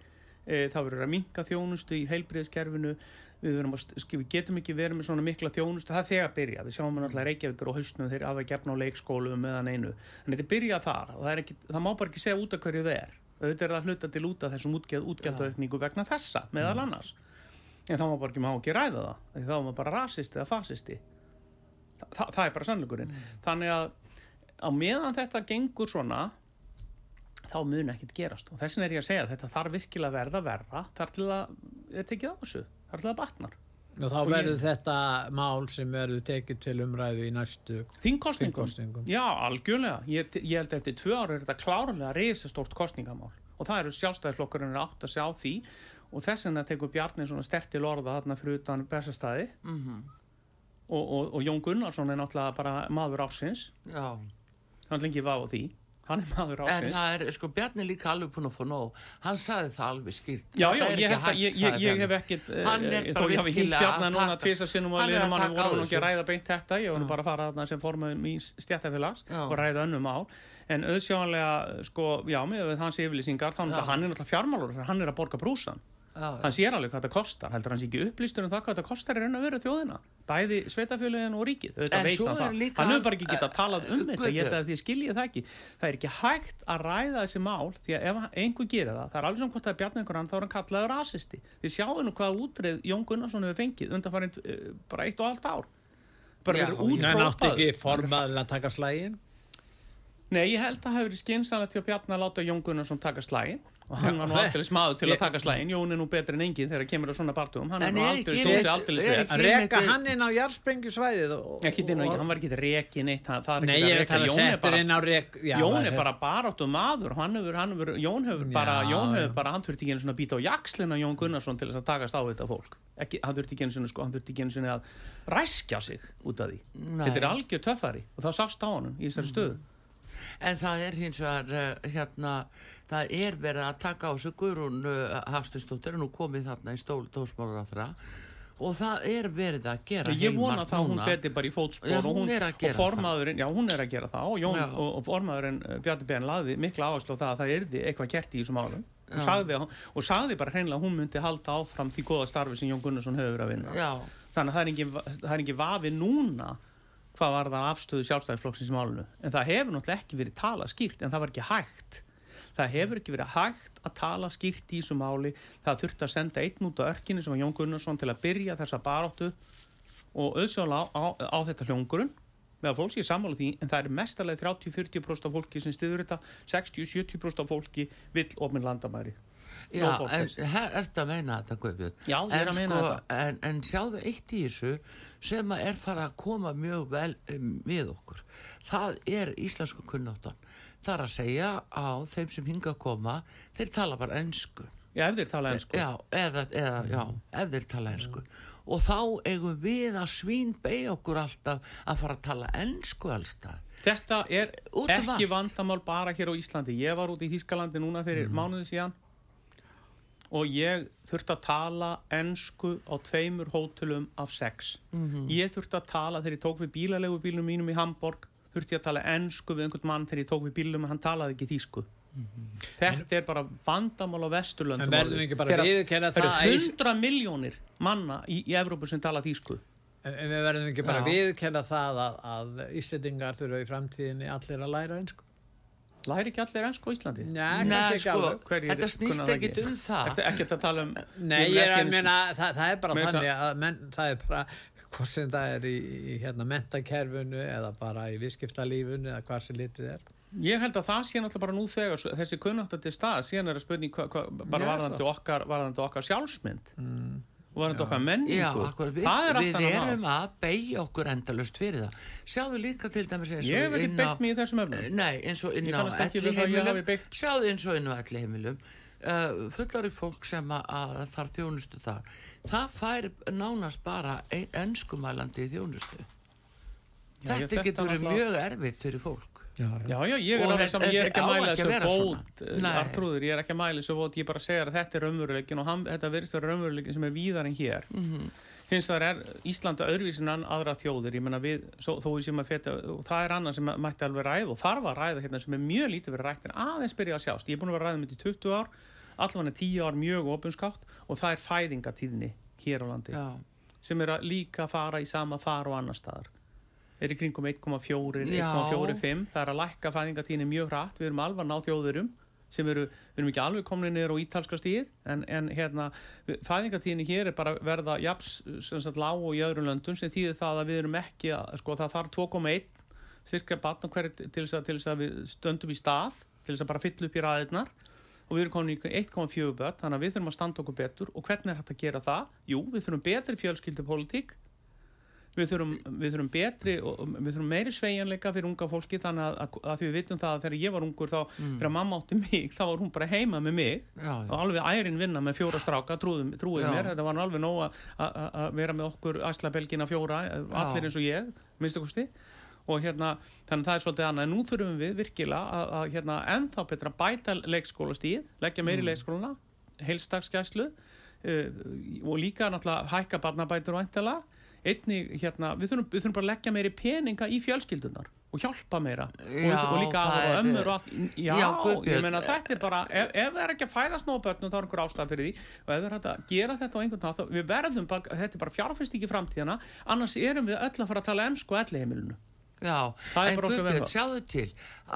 e, það verður að minka þjónustu í heilbriðiskerfinu við, verum að, við getum ekki verið með svona mikla þjónustu. Það er þegar að byrja, við sjáum náttúrulega Reykjavíkur og haustnum þeir hafa gefna á leikskólu meðan einu, en þetta byrja þar og það, er ekki, það má bara ekki segja út af hverju það er auðvitað er það hluta til út af þessum útgjald, útgjaldaaukningu vegna þessa, meðal annars. En þá má bara ekki, má ekki ræða það þá er maður bara rasisti eða fasisti. Þa, það, það er bara sannleikurinn. Þannig að á meðan þetta gengur svona þá mun ekkert gerast. Og þessin er ég að segja að þetta þarf virkilega verða verra. Þar til að er tekið á þessu. Þar til að batnar Og þá verður ég- þetta mál sem verður tekið til umræðu í næstu þingkostningum, já algjörlega. Ég, ég held eftir tvö ára er þetta klárlega reisastórt kostningamál og það eru sjálfstæðisflokkurinn átt að sjá því. Og þess vegna tekur Bjarni svona stertil orða þarna fyrir utan bestastæði Mhm. og, og, og Jón Gunnarsson er náttúrulega bara maður ásins Já. hann lengi var á því hann er maður En ásins það er, sko, Bjarni líka alveg búin að fá nóg. Hann sagði það alveg skýrt. Já, já, ég, ekki að, hægt, ég, ég, ég hef ekkit Hann er eh, bara ég virkilega að taka- hann er að taka á ekki að þessu. ræða beint þetta ég voru bara að fara þarna sem formum í stjættafélags og ræða önnum mál en auðsjáanlega, sko, já, með hans yfirlýsingar, Já. er hann er náttúrulega fjármálur hann er að borga brúsan hann sér alveg hvað þetta kostar, heldur hann sé ekki upplýstur um það hvað þetta kostar í raun að vera þjóðina bæði sveitafélagin og ríkið, auðvitað veit hann er það. hann hefur bara ekki getað talað um Eh, þetta ég held Guðbjörg. að þið skiljið það ekki. Það er ekki hægt að ræða þessi mál því að ef einhver gerir það, það er alveg sem hvort það er bjarn einhver hann, þá er hann kallaður rasisti. Þið sjáðu nú hvað útreið Jón Gunnarsson hefur fengið uh, bara eitt og allt ár. Bara slægin? Nei, ég held að það hefur verið skynsanlega til að Bjarni að láta Jón Gunnarsson taka slægin og hann var nú það- aldrei smaður til að taka slægin Jón er nú betri en engin þegar kemur á svona partugum hann er nú aldrei ekki- sósi er- aldrei er sver Að reka hann inn á og- hann var ekki rekin neitt það, það Nei, ekki ég að reka það að Jón er bara inn á rek... Já, Jón það er bara baráttu maður og hann hefur, hann hefur, Jón hefur bara, Jón hefur já. bara, hann þurfti ekki einu svona að býta á jakslina Jón Gunnarsson til þess að takast á þetta fólk. Ekki, hann þurfti ekki einu svona, sko, hann þurfti ekki einu svona að ræskja sig út af því. Þetta er algjör töffari og það sást á honum í þessari stöðu. En það er hins vegar uh, hérna, það er verið að taka á sig Guðrún uh, Hafstinsdóttir er nú komið þarna í stól dósmálar og það er verið að gera ég vona það að hún feti bara í fótspor Já, og, hún hún, er að og formaðurinn, já hún er að gera það og, Jón, og, og formaðurinn uh, Bjarni Ben laði mikla áherslu á það að það yrði eitthvað gert í þessum álum og sagði, og sagði bara hreinlega að hún myndi halda áfram því góða starfi sem Jón Gunnarsson hefur að vinna. Já, þannig að það er engin, vafi núna hvað var það afstöðu sjálfstæðisflokksins í málunu en það hefur náttúrulega ekki verið talað skýrt en það var ekki hægt það hefur ekki verið hægt að tala skýrt í þessu máli. Það þurfti að senda einn út á örkinni sem var Jón Gunnarsson til að byrja þessa baráttu og auðsjóðlega á, á, á þetta hljóngurinn meðan fólks ég sammála því en það er mestarlega 30-40% af fólki sem stiður þetta 60-70% af fólki vill ofminn landamæri. Já en að meina þetta Guðbjörn? Já, er En að meina sko, þetta. en, en sjáðu eitt í þessu sem er fara að koma mjög vel um, við okkur. Það er íslensku kunnáttan það er að segja á þeim sem hinga að koma þeir tala bara ennsku Já, ef þeir tala ennsku já, eða, eða, já, ef þeir tala ennsku og þá eigum við að svín beigja okkur alltaf að fara að tala ennsku allstað Þetta er um ekki vandamál bara hér á Íslandi. Ég var út í Þískalandi núna fyrir Mhm. mánuði síðan og ég þurfti að tala ensku á tveimur hótelum af sex. Mhm. Ég þurfti að tala þegar ég tók við bílalegu bílum mínum í Hamburg, þurfti ég að tala ensku við einhvern mann þegar ég tók við bílum og hann talaði ekki þýsku. Þetta er bara vandamál á Vesturlöndum. En verðum orðið. við ekki bara Þegar hundra miljónir manna í, í Evrópu sem tala þýsku. En en við verðum ekki bara Já. viðurkenna það að, að Íslendingar þurfa í framtíðinni allir að læra einsku. Læri ekki allir ensku á Íslandi? Nei, Nei, ekki sko, þetta snýst ekkit ekki? um það ekkert að tala um Nei, vil ég er ekki að meina, það, það er bara þannig að menn, það er bara, hvort sem það er í, í hérna, mentakerfinu eða bara í viðskiptalífunu eða hvað sem litið er. Ég held að það sé náttúrulega bara nú þegar þessi kunnáttu til stað, síðan er að spurning hva, hva, bara Já, varðandi okkar, varðandi okkar sjálfsmynd Mm. og varðandi okkar menningu Já, akkur, við, það er við erum náttúrulega að beigja okkur endalust fyrir það. Sjáðu líka til dæmis eins og Ég hef ekki beitt mig í þessum efnum Nei, eins og inn Ég á elli að heimilum. Sjáðu eins og inn á elli heimilum. Uh, fullari fólk sem að, að þarf þjónustu þar. Það fær nánast bara ein, enskumælandi þjónustu. Já, ég- Þetta þetta getur verið náttúrulega- mjög erfitt fyrir fólk. Já, Já, já, ég er þetta- saman, ég er ekki að mæla að þessu bót. Nei. Artrúður, ég er ekki að mæla þessu bót ég bara segja að þetta er raunveruleikin og hann, þetta verðist vera raunveruleikin sem er víðar en hér Mhm. hins vegar er Íslanda öðruvísin en aðra þjóðir ég menna við, svo, þó við sem að feta og það er annað sem mætti alveg ræða og þarf að ræða hérna sem er mjög lítið verið rætt en aðeins byrja að sjást, ég er búin að vera að ræða um í 20 ár allavega 10 ár mjög opinskátt og það er fæðingatíðni hér á landi. Já. sem er að líka fara í sama far og annar staðar. Er í kringum 1,4 Já. 1,45 það er að lækka fæðingatíðni mjög hratt. Við erum alveg að ná þjóðurum sem eru, við erum ekki alveg komin niður á ítalska stíð en, en hérna fæðingatíðni hér er bara verða japs, sem sagt, lág og í öðrum löndum sem þýðir það að við erum ekki að, sko það þarf 2,1 styrka batna hverju til þess, að, að við stöndum í stað til þess að bara fylla upp í ræðirnar og við erum komin í 1,4 börn þannig að við þurfum að standa okkur betur. Og hvernig er hægt að gera það? Jú, við þurfum betri fjölskyldupólitík. Við þurfum, við þurfum betri við þurfum meiri sveigjanleika fyrir unga fólki þannig að, að, að því við vitum það að þegar ég var ungur þá, þegar mamma átti mig, þá var hún bara heima með mig. Já, já. og alveg ærin vinna með fjóra stráka trúið, trúið Já. mér, þetta var alveg nóg að- vera með okkur æslabelgina fjóra allir eins og ég, minnstu kosti og hérna, þannig að það er svolítið annað. En nú þurfum við virkilega að, að hérna, ennþá betra bæta leikskólastíð leggja meiri mm. leikskólana, heilstagsgæslu uh, og líka náttúrulega hækka barnabætur og æntala einnig hérna, við þurfum, við þurfum bara að leggja meiri peninga í fjölskyldunar og hjálpa meira. Já, og, og líka aðra ömmur og allt. Já, Já, ég meina þetta er bara ef, ef það er ekki að fæðast nóg börnum þá er einhver ástæð fyrir því. Og ef það er hægt að gera þetta á einhvern nátt við verðum bara, þetta er bara fjárfæst ekki framtíðana annars erum við öll að fara að tala ennsku á elli heimilinu Já, Það er en Guðbjörn, sjáðu til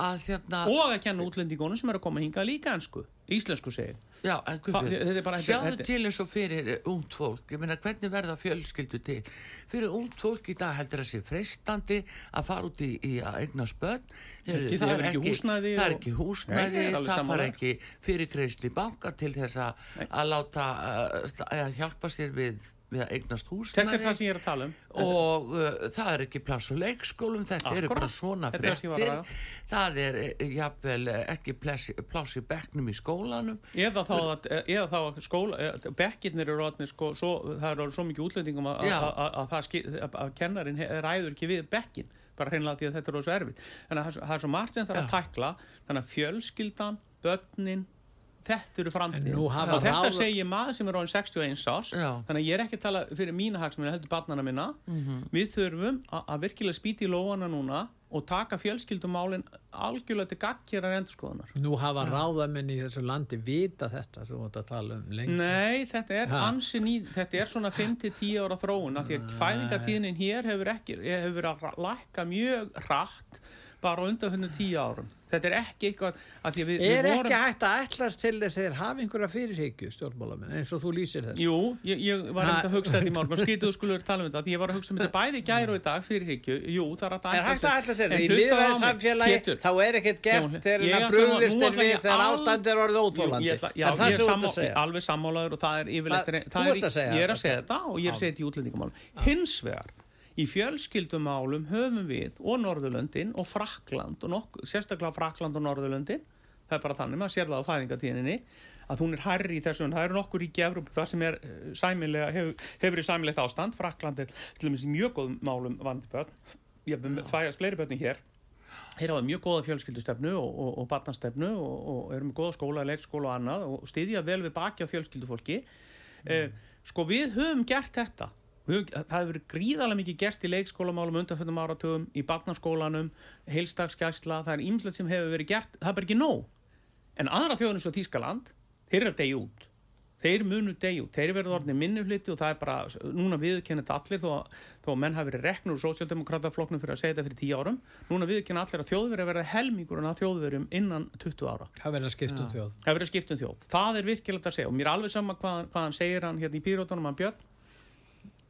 að hérna, og að kenna útlendingunum sem eru að koma hinga líka ennsku íslensku segir. Já, en er Guðbjörn, sjáðu þetta- til eins og fyrir eh, ungt fólk, ég meina hvernig verða fjölskyldu til? Fyrir ungt fólk í dag heldur það sé freistandi að fara út í, í að eigna spönn Ekki, það hefur ekki húsnæði það er og- ekki Nei, húsnæði, er alveg það fara ekki fyrirgreisli banka til þess að, láta sta- að hjálpa sér við, við að eignast húsnæði. Þetta er það sem ég er að tala um. Og uh, það er ekki pláss á leikskólum þetta eru Akkúrat. bara svona er það er eh, jafnvel eh, ekki pláss, í bekknum í skólanum. Eða þá að, eða þá að skóla bekkirnir eru orðnir sko, svo, það eru svo mikið útlendingum að, kennarin ræður ekki við bekkin bara hreinlega því að þetta er orðið svo erfitt. Þannig að það er svo- margt sem það er að Já. tækla. Þannig að fjölskyldan, börnin þetta eru framtíð og þetta ráð- segir maður sem er orðin 61 árs. Já. þannig að ég er ekki að tala fyrir mína hagsmunni heldur barnana minna. Við þurfum að, virkilega spýti í lóana núna og taka fjölskyldumálin algjörlega til gaggjerar endurskoðunar. Nú hafa ráðamenn í þessu landi vita þetta sem þú ert að tala um lengi. Nei, þetta er Ha. ansi ný, þetta er svona 5-10 ára þróun af því að fæðingatíðnin hér hefur ekki, hefur verið að lækka mjög hratt bara á undanfjörnum 10 árum. Þetta er ekki eitthvað að við, Er við ekki hægt að ætlast til þess að þeir hafa einhverja fyrirhyggju stjórnmálamenn eins og þú lýsir þess? Jú, ég, ég var einmitt að hugsa þetta í morgun, skrítið þú skulur tala um þetta, ég var að hugsa um þetta bæði í gær og í dag fyrir hyggju, jú, það er hægt að Er ætlast til En þess? Í hlustaðu á mig, þá er ekkert gert þegar ég það brúðist er við ég þegar ástand er orðið óþólandi. ég já, Er það ég er sem að segja? alveg sammálaður og það er yfirleitt Það- það er, ég er að þetta. segja þetta og ég í fjölskyldumálum höfum við og Norðurlöndin og Frakland og nokk, sérstaklega Frakland og Norðurlöndin það er bara þannig, maður sér það á fæðingatíðinni að hún er hærri í þessu en það eru nokkur ríki Evrópu þar sem er eh, sæmilega, hefur, hefur í sæmilegt ástand. Frakland er til dæmis í mjög góðum málum vandi börn, ég fæðast fleiri börni hér. Þeir hafa mjög góða fjölskyldustefnu og, og, og barnastefnu og, og eru með góða skóla, leikskóla og annað og styðja vel við baki á fjölskyldufólki. Eh, sko við höfum gert þetta. Við Höfum, það hefur verið gríðarlega mikið gert í leikskólamálum undanfjöndum áratugum, í barnaskólanum, heilstagsgæsla, það er ímslegt sem hefur verið gert, það er bara ekki nóg. En aðra þjóðinu svo Tískaland, þeir eru að degja út. Þeir munu degja út, þeir verður orðinni minnufliti og það er bara, núna viðurkenna þetta allir þó að, þó að menn hafi verið reknur úr sósjaldemokratafloknum fyrir að segja þetta fyrir 10 árum. Núna viðurkenna allir að þjóðverið verða helmingur en að þjóðverjum innan 20 ára. Það verður að skipta um þjóð. Það verður skipt um þjóð. Það er virkilegt að segja og mér er alveg sama hvað, hvað hann segir hann hérna í pýrótunum, hann Björn.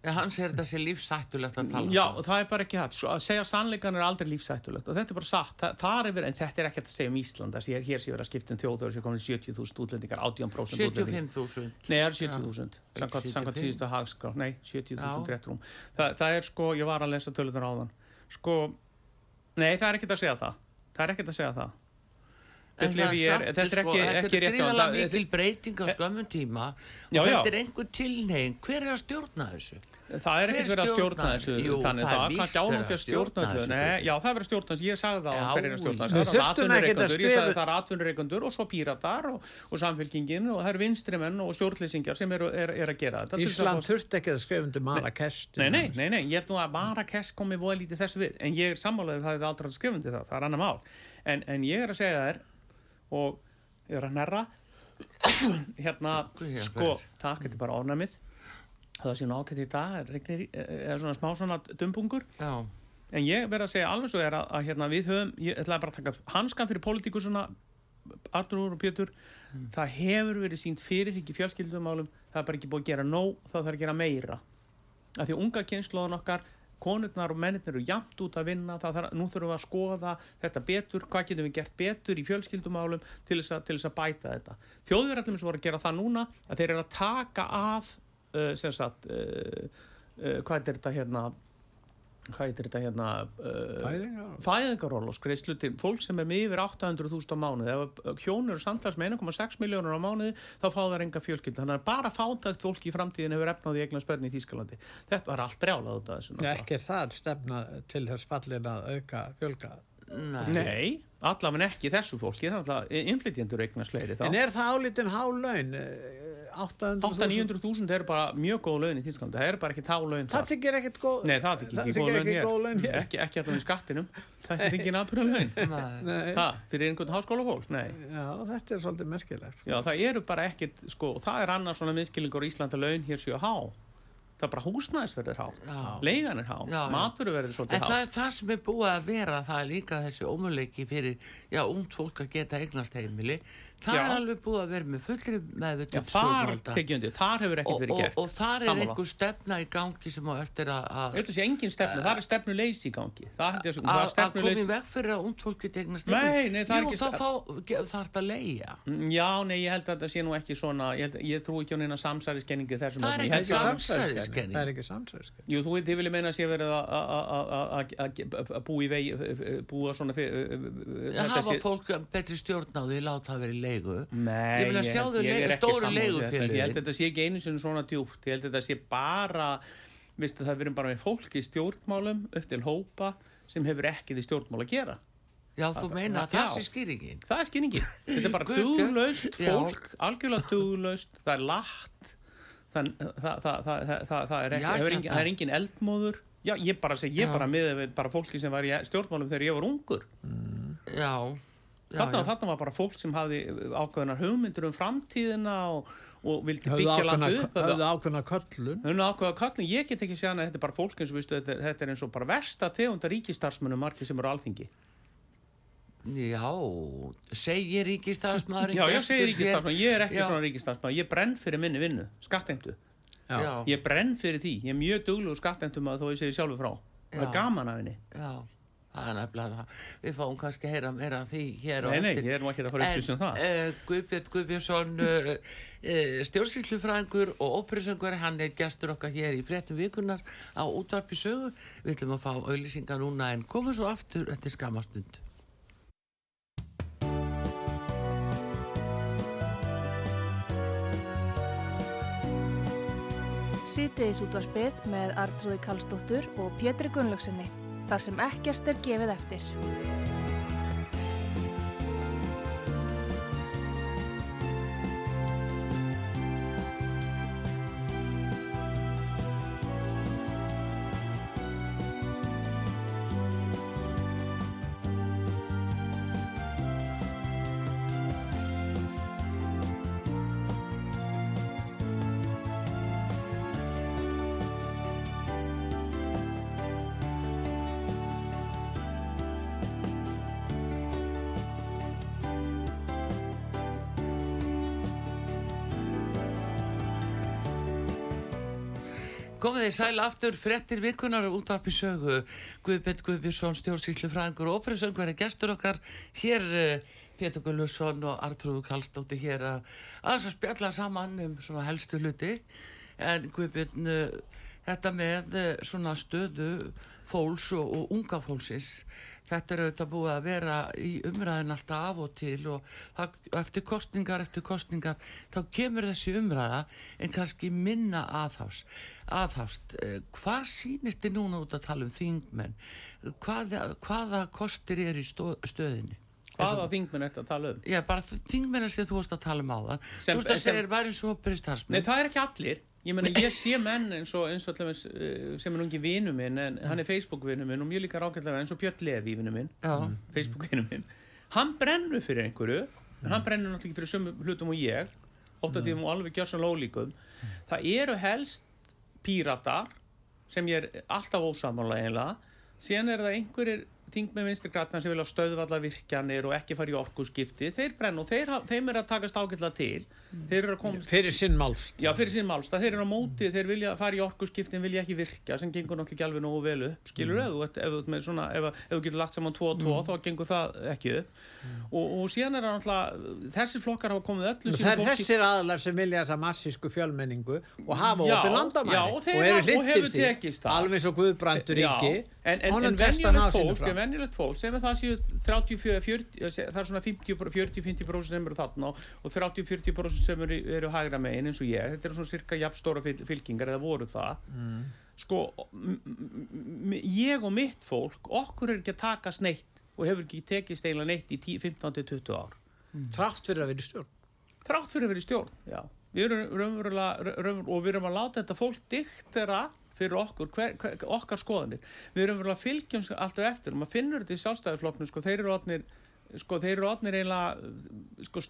Ja, hann segir þetta sé lífsættulegt að tala Já, um og það er bara ekki hægt. Svo Að segja sannleikan er aldrei lífsættulegt og þetta er bara satt. Er verið, en þetta er ekki að segja um Ísland. Sé hér sé verið að skipta um þjóð þegar sé komin 70.000 útlendingar, 18% útlendingar. 75.000 Nei, það er 70.000, samkvæmt 75. samkvæmt síðustu hagskrá, nei, 70.000 Já. rétt rúm. Það, það er sko, ég var að lesa tölunar á þann, sko, nei, það er ekkert að segja það, það er ekkert að segja það. Þetta er- er sko, ekki- ekki er rétt gríðarlega Það- mikil breyting á skömmum tíma og Já, já. þetta er einhver tilnegin hver er að stjórna þessu? Það er ekkert verið að stjórna þessu, Jú, þannig það er víst verið ekki að að stjórna þessu, nei, já, það er verið að stjórna þessu, ég sagði það á Já, hver er að stjórna þessu, það er að er atvinnureikendur og svo píratar og, og samfélkingin og það eru vinstrimenn og stjórnlýsingjar sem eru er, er að gera þetta. til að Ísland þurfti ekki að skrifa Marrakesh. til Nei, nei, nei, nei, ég held nú að Marrakesh komi voða lítið þessu við, en ég er sammálaður það hefði aldrei að skrifa undir það, það er annar mál. En, en ég er að segja þér og ég er að nærra. Hérna, Guð hjálpi sko takk, þetta er bara ornamið það sé nú ákveðt í dag regnir, er svona smá svona dumbungur. Já, en ég verð að segja alveg svo er að, að hérna, við höfum, ég ætlaði bara að taka hanskan fyrir pólitíkusuna Artur og Pétur, það hefur verið sínt fyrir ekki fjölskyldumálum það er bara ekki búið að gera nóg, það þarf að gera meira. Af því að unga kynnslóðan okkar konurnar og mennir eru jafnt út að vinna þarf, nú þurfum við að skoða þetta betur, hvað getum við gert betur í fjölskyldumálum til þess að, til þess að bæta þetta. Þjóðverðartum sem voru að gera það núna að þeir eru að taka af uh, sem sagt uh, uh, hvað er þetta hérna hvað heitir þetta hérna uh, Fæðingar? fæðingaról og skreislu til fólk sem er með yfir 800.000 á mánuði ef hjón eru samtals með 1,6 miljónur á mánuði þá fá það enga fjölskyld þannig að bara fátækt fólk í framtíðin hefur efnaði eignan spörni í Þýskalandi þetta var allt brjálað út af þessu Já, ekki er það stefna til þess fallin að auka fjölga. Nei. Nei, allavega ekki þessu fólki þannig að innflytjendur eignast fleiri þá En er það álítinn há laun? 800.000? 800-900.000 eru bara mjög góð laun í Þýskalandi það eru bara ekki tá laun Það þykir ekkert góð Nei, það þykir ekki, þykir góð laun ekki hér. góð laun hér. Ekki, ekki allavega í skattinum Það ekki náttúrulega laun. Það, fyrir einhvern háskóla fólk, nei Já, þetta er svolítið merkilegt. sko. Já, það eru bara ekkit, sko, það er annars svona minnskilningur í Íslanda laun hér séu há. Það er bara húsnæðisverðir há. Leigan er há. Maturverðir En svolítið það há. er það sem er búið að vera, það er líka þessi ómöleiki fyrir, já, ungt fólk að geta eignast heimili. Það Já. er alveg búið að vera með fullri Já, meðvitað þar þar hefur og, ekkert verið og, gert. og þar er einhver stefna í gangi sem á eftir að Þetta sé engin stefnu, það er stefnu leysi í gangi. Það er að að stefnu leysi. veg fyrir að fólk geta eignast Nei, nei, það er Jú, ekki þá stef- fá- ge- þarf þetta að leia. Já, nei, ég held að þetta sé nú ekki svona, ég, held, ég trú ekki á neina samsæriskenningi þessum. Það er ekki samsæriskenning. Það er ekki samsæriskenning. Jú, þú að að- að- að- að- að- að fyrir, Að leigu. Nei, Ég meina, held- sjáðu ég le- er ekki stóru því. leigufélögin. Ég held að þetta sé ekki einu sinni svona djúpt Ég held að þetta sé bara Vistu, það verður bara með fólk í stjórnmálum upp til hópa sem hefur ekki því stjórnmál að gera Já, þú meina að það sé skýringin. Það er skinningin Þetta er bara já. fólk algjörlega duglaust, það er látt það, það, það, það, er engin, eldmóður Já, ég bara segi, ég bara með bara fólki sem var í stjórnmálum þegar ég var ungur Já. Þarna, þarna var bara fólk sem hafði ákveðnar hugmyndur um framtíðina og, og vildi Höfðu byggja ákveðna, land upp höfðu ákveðna köllun. Hún ákveða kallin, ég get ekki séðan að þetta er bara fólk eins og viðstu, þetta, þetta er eins og bara versta tegunda ríkistarsmönnum margir sem eru alþingi. Já, segir ríkistarsmaðurinn Já, ég gestur segi hér- ríkistarsmann, ég er ekki Já. svona ríkistarsmann, ég brenn fyrir minni vinnu, skatteimtu. Ég brenn fyrir því, ég er mjög duglugur skatteimtum að þó ég segi sjálfur frá. Það Já. er gaman af henni. já, það er nefnilega það. Við fáum kannski að heyra meira af því hér á Nei, nei, eftir. ég er nú ekki að fara að upplýsa um það. uh, Guðbjörn Guðbjörnsson, uh, uh, stjórnsýslufræðingur og óperusöngur, hann er gestur okkar hér í fréttum vikunar á útvarpi sögu. Við ætlum að fá auðlýsingar núna en komum svo aftur eftir skamastund. Sýtiðis útvarpið með Artrúði Kallstóttur og Pétri Gunnlaugsinni. Þar sem ekkert er gefið eftir. Komið þið sæl aftur, frettir vikunar og útvarpi sögu. Guðbjörn Guðbjörnsson, stjórnsýslufræðingur og óperusöngur er gestur okkar. Hér uh, Pétur Gullusson og Artrúðu Kallstótti hér að að spjalla saman um svona helstu hluti. En Guðbjörn, uh, þetta með uh, svona stöðu fólks og, og unga fólksins, þetta er auðvitað búið að vera í umræðin alltaf af og til og það, eftir kostningar, eftir kostningar, þá kemur þessi umræða en kannski minna aðhást. aðhást. Eh, Hvað sýnist þið núna út að tala um þingmenn? Hvaða, hvaða kostir er í stöðinni? Hvaða þingmenn þetta að tala um? Já, bara þingmenn sem þú varst að tala um á það. Þú veist að segja, væri svo Nei, byrjastarfsmenn. það er ekki allir. Ég meina, ég sé menn eins og, eins og allaveg, uh, sem er ekki vinu minn, en hann er Facebook-vinu minn og mjög líka rákjaldlega eins og Björn Levi vinu minn. Já, Facebook-vinu minn hann brennur fyrir einhverju en hann brennur náttúrulega fyrir sömu hlutum og ég ótt að því og alveg gjör svo lólíkum það eru helst píratar sem ég er alltaf ósamála eiginlega síðan er það einhverjir þing með vinstri grætna sem vilja stöðvalla virkjanir og ekki fara í orkuskipti þeir brenn og þeir, þeim er að takast ágætla til þeir eru að koma fyrir sinn málst Já, fyrir sín málstað, þeir eru á móti, þeir vilja fara í orkuskiptin, vilja ekki virka, sem gengur náttúrulega ekki alveg nógu vel upp, skilur mm. ef, ef, ef, svona, ef, ef þú getur lagt saman 2 og 2, þá gengur það ekki upp. Og, og síðan er það náttúrulega, þessir flokkar hafa komið öllu það er þessir aðlar sem vilja þessa massísku fjölmenningu og hafa opið landamæri og og eru hefur því alveg svo Guðbrandur ríki. en, en, en að venjulegt fólk, venjulegt fólk sem er það séu 34, 40, eh, það er svona 40-50% sem eru þarna og 30-40% sem eru, eru hægra megin eins og ég, þetta eru svona cirka jafnstóra fyl- fylkingar eða voru það. Mm. sko ég og mitt fólk okkur er ekki að taka sneitt og hefur ekki tekist eiginlega neitt í 10, 15-20 ár. Trátt fyrir að vera í stjórn. Þrátt fyrir að vera í stjórn já. við erum og við erum að láta þetta fólk diktera fyrir okkur, hver, hver, okkar skoðanir. Við erum að fylgjum alltaf eftir og maður finnur þetta í sjálfstæðisflokknu sko, þeir eru orðnir sko þeir eru orðnir eiginlega sko,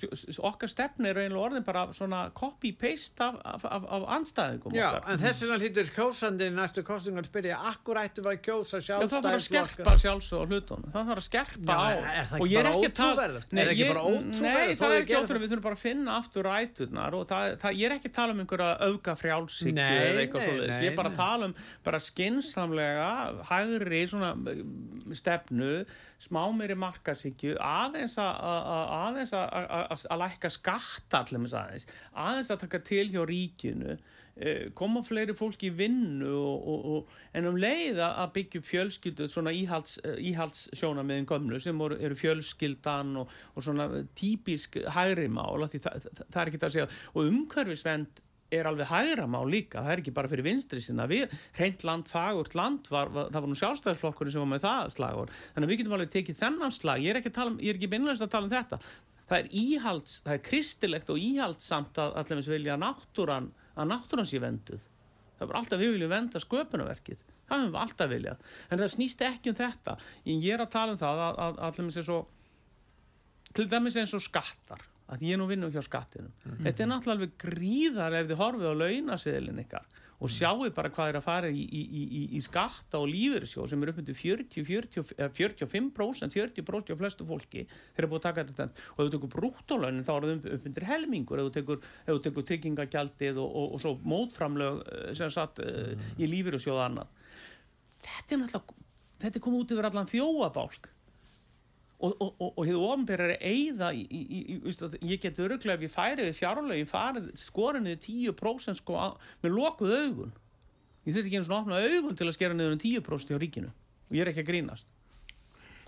okkar stefni eru eiginlega orðin bara svona copy-paste af, af, af, af anstæðingum Já, okkar. en þess vegna hlýtur kjósandi næstu kostingar spyrja, akkur ættu að kjósa Já, það þarf að sjálfstæðisflokk? skerpa sjálfsög á hlutunum það þarf að skerpa Já, á. er það ekki bara ótrúverðugt? Nei, Er Nei, það er ekki gera ótrúverðugt, við þurfum bara að finna aftur ræturnar og það, það, ég er ekki að tala um einhverja auka frjálsíkju eða eitthvað nei, ég er bara að tala um bara skinsamlega, hægri svona stefnu smá meiri markasíkju aðeins að lækka skatta allir aðeins, aðeins að taka til hjá ríkinu eh, koma fleiri fólki í vinnu og, og, og, en um leið að byggja upp fjölskyldu svona íhalds, íhalds sjónamiðin gömlu sem eru, fjölskyldan og, og svona típisk hægri mál af því það, það er ekki það að segja. Og umhverfisvend er alveg hægra mál líka, það er ekki bara fyrir vinstri sinna, við, hreint land, fagurt land var, var, það var nú sjálfstæðisflokkurinn sem var með það slagur, þannig að við getum alveg tekið þennan slag, ég er ekki, að um, ekki beinlega að tala um þetta, það er íhalds það er kristilegt og íhaldsamt að allir vilja að náttúran að náttúran sé venduð það er alltaf við viljum venda sköpunarverkið. Það höfum við alltaf viljað. En það snýst ekki um þetta. En ég er að tala um það að, að svo til dæmis eins og skattar að ég nú vinnum hjá skattinum. Þetta er náttúrulega gríðar ef þið horfið á launaseðilin ykkar og sjáu bara hvað er að fara í, í, í, í- í skatta og lífeyrissjóð sem er upp undir 40, 40, eh, 45% 40% af flestu fólki þeir eru búið að taka þetta og ef þú tekur brúttólaunin þá er það upp, undir helmingur. Ef þú tekur, tekur tryggingagjaldið og, og, og svo mótframlög eh, sem satt uh, í lífeyrissjóð og annað. Þetta er náttúrulega þetta er komið út yfir allan þjóabálk og, og, og, og hefur ofnbæri að eyða í, í, í, að ég get öruglega ef ég færi við fjárlögin farið skorinu 10% sko, á- með lokuð augun ég þurfti ekki einu svona opna augun til að skera niður um 10% hjá ríkinu og ég er ekki að grínast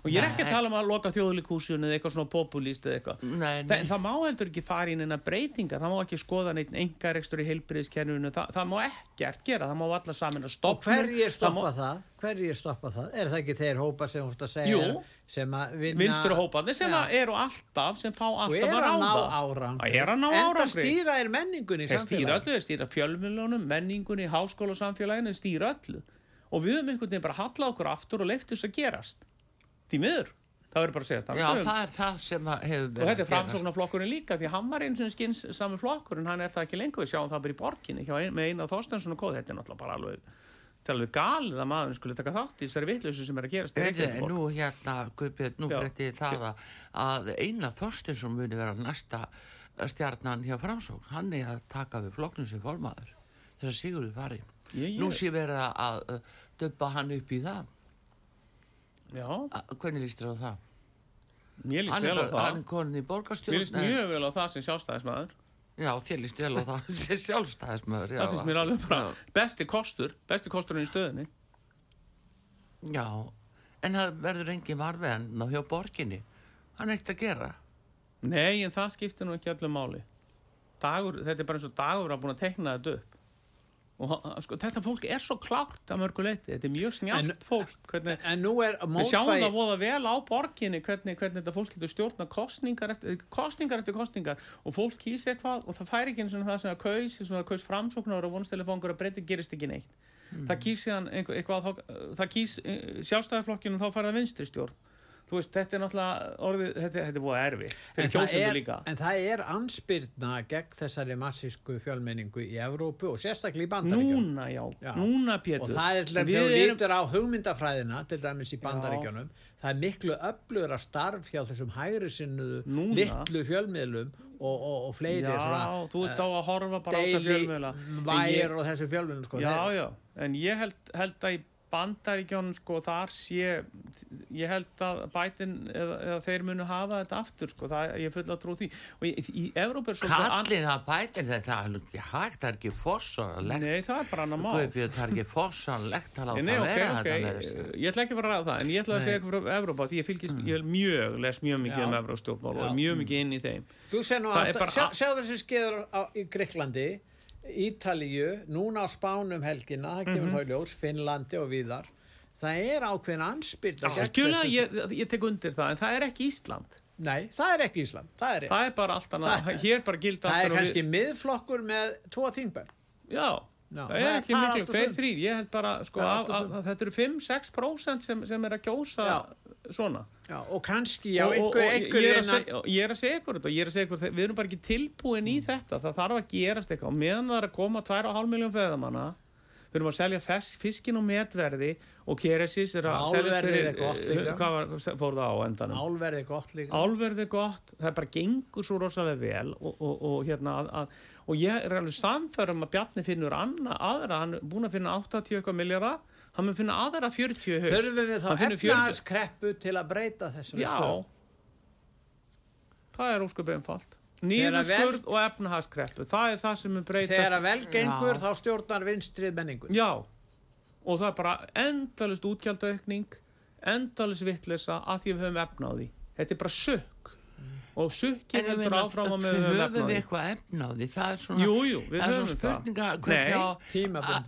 og ég er ekki að Nei. tala um að loka þjóðlikúsun eða eitthvað svona populist eða eitthvað Nei, Þa, nei. en það má heldur ekki fara í neina breytinga það má ekki skoða neitt engarekstur í heilbriðiskerfinu það, það má ekkert gera, það má alla saman að Og stoppa hverjir stoppa það? Hverjir stoppa það? Er það ekki þeir hópa sem ert að segja Jú. Sem að vinna vinstur hópaði sem að eru alltaf sem fá og alltaf að að ráða. Og er að ná árangri. stýra er menningunni í þeir stýra fjölmjölunum menningunni, háskóla samfélaginu, þeir stýra öllu. Og við höfum einhvern veginn bara hallað okkur aftur og leift þess að gerast. Því miður, það verður bara að segja Já, það er það sem að hefur og þetta er framsóknarflokkurinn líka því hann var eins og skins saman flokkur en hann er það ekki lengur, við sjáum það bara í borginni með eina Þorstensson og kóð, þetta er náttúrulega bara alveg þetta er alveg galið að maður skulle taka þátt í þessari vitleysu sem er að gerast Reykjavík nú hérna, Guðbjörn, nú frétti það að, að eina Þorstinsson muni vera næsta stjarnan hjá Framsókn, hann er að taka við flokknum sem formaður þess að Sigurður fari. Ég- ég- Nú sé verið að, uh, döpa hann upp í það. já, hvernig líst þér á það? mér líst vel á bara, hann það er konin í mér borgarstjórn. líst mjög vel á það sem sjálfstæðismæður Já, þér líst vel á það sem sjálfstæðismöður. það finnst mér alveg bara Já. besti kostur besti kosturinn í stöðinni Já, en það verður engin varveðan hjá borginni. Hann er ekkert að gera. nei, en það skiptir nú ekki öllu máli dagur, þetta er bara eins og dagur að búin að tekna þetta upp og sko, þetta fólk er svo klárt að mörgu leiti þetta er mjög snjált En- fólk. Hvernig, en nú er við sjáum það voða vel á borginni hvernig, hvernig þetta fólk getur stjórna kostningar eftir kostningar, eftir kostningar og fólk kýs eitthvað og það fær ekki eins og það sem að kaus sem að kaus framsóknar og vonstæli fangur að breyti gerist ekki neitt. Það kýs síðan einhver, eitthvað þá, það kýs sjálfstæðarflokkinu þá fær það vinstri stjórn þú veist, þetta er náttúrulega orðið, þetta, þetta er búið erfi fyrir er, líka en það er anspyrna gegn þessari massísku fjölmenningu í Evrópu og sérstaklega í Bandaríkjunum. núna, já, Já. núna Pétur Og það er að þú erum- lítur á hugmyndafræðina, til dæmis í Bandaríkjunum, það er miklu öflugra starf hjá þessum hægri sinnuðu litlu fjölmiðlum og, og, og fleiri já, svona þú ert á að horfa bara á daily fjölmiðla vægir ég- og þessu fjölmiðlum sko. já, já, en ég held, held að í bandaríkjónum sko þar sé ég held að bætin eða, eða þeir munu hafa þetta aftur sko það, ég full að trú því. Og í, í Evróp er svolítið Kallin að bæti þetta er ekki hægt, það er ekki fossanlegt Nei, það er bara annar mál. Guðbjörn, það er ekki fossanlegt að láta Nei, ok, vera ok, þetta ég ætla ekki að fara að það en ég ætla að segja eitthvað frá Evrópa því ég fylgist, ég er mjög, les mjög mikið Já. um Evróstjórnmál og er mjög mikið inn í þeim. Þú sé nú Það er ástæð, bara sjá, a- sjá þessi skeður á, í Greiklandi, Ítalíu, núna á Spánum helgina, það Mhm. kemur þá í ljós, Finnlandi og víðar. Það er ákveðin anspyrna gegn Algjörlega, ég, ég tek undir það en það er ekki Ísland Nei, það er ekki Ísland, það er, það er bara allt annað, Það- hér bara það er allt annað kannski miðflokkur með tvo þingbenn. Já, Já, það er ekki miklu, tveir, þrýr, ég held bara, sko, að, að, að þetta eru 5-6% sem, sem er að kjósa Já. svona. Já, og kannski, já, einhver, og einhver ég, er að segja, og ég er að segja ykkur þetta, og ég er að segja ykkur, við erum bara ekki tilbúin í þetta, það þarf að gerast eitthvað, meðan það er að koma 2,5 miljón feðamanna, við erum að selja fiskin og metverði og keresis er að selja líka. hvað var, fór það á endanum? álverði gott líka. álverði er gott, það bara gengur svo rosalega vel og, og, og hérna að, að, og ég er alveg samfærum að Bjarni finnur anna, aðra, hann er búin að finna 80 eitthvað miljardar, hann mun finna aðra 40 í haust. Þurfum við þá Hann finnur 40 efnaðskreppu til að breyta þessari Já, stöð? það er ósköp einfalt Þegar nýðurskurð og efnahagskreppu það er það sem er breytast Þegar að vel gengur Já. þá stjórnar vinstrið menningun. Já, og það er bara endalist útgjaldaaukning endalist vittlisa að því við höfum efna á því þetta er bara sökk og ég heldur áfram að við höfum eitthvað því það er svona Jú, jú, það er svona það. spurninga Nei,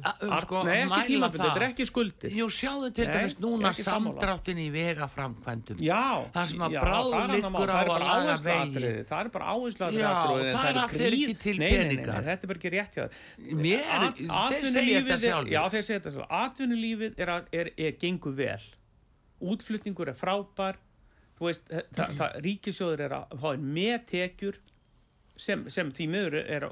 a- Art, sko, nei, ekki það. þetta er ekki skuldir Jú, sjáðu til dæmis núna samdráttin í vegaframkvæmdum. Já, Það sem að já, bráð það annað liggur á Það að laga áhersluatriði, Það er bara áhersluatriði Já, aftur á því, en það er eru aftur ekki til peningar. Þetta er bara ekki rétt hjá At- þeir segja þetta sjálf Atvinnulífið er, að- gengur vel. Útflutningur er frábær Þú veist, það, það, ríkisjóður er að fá inn með tekjur sem, sem því miður er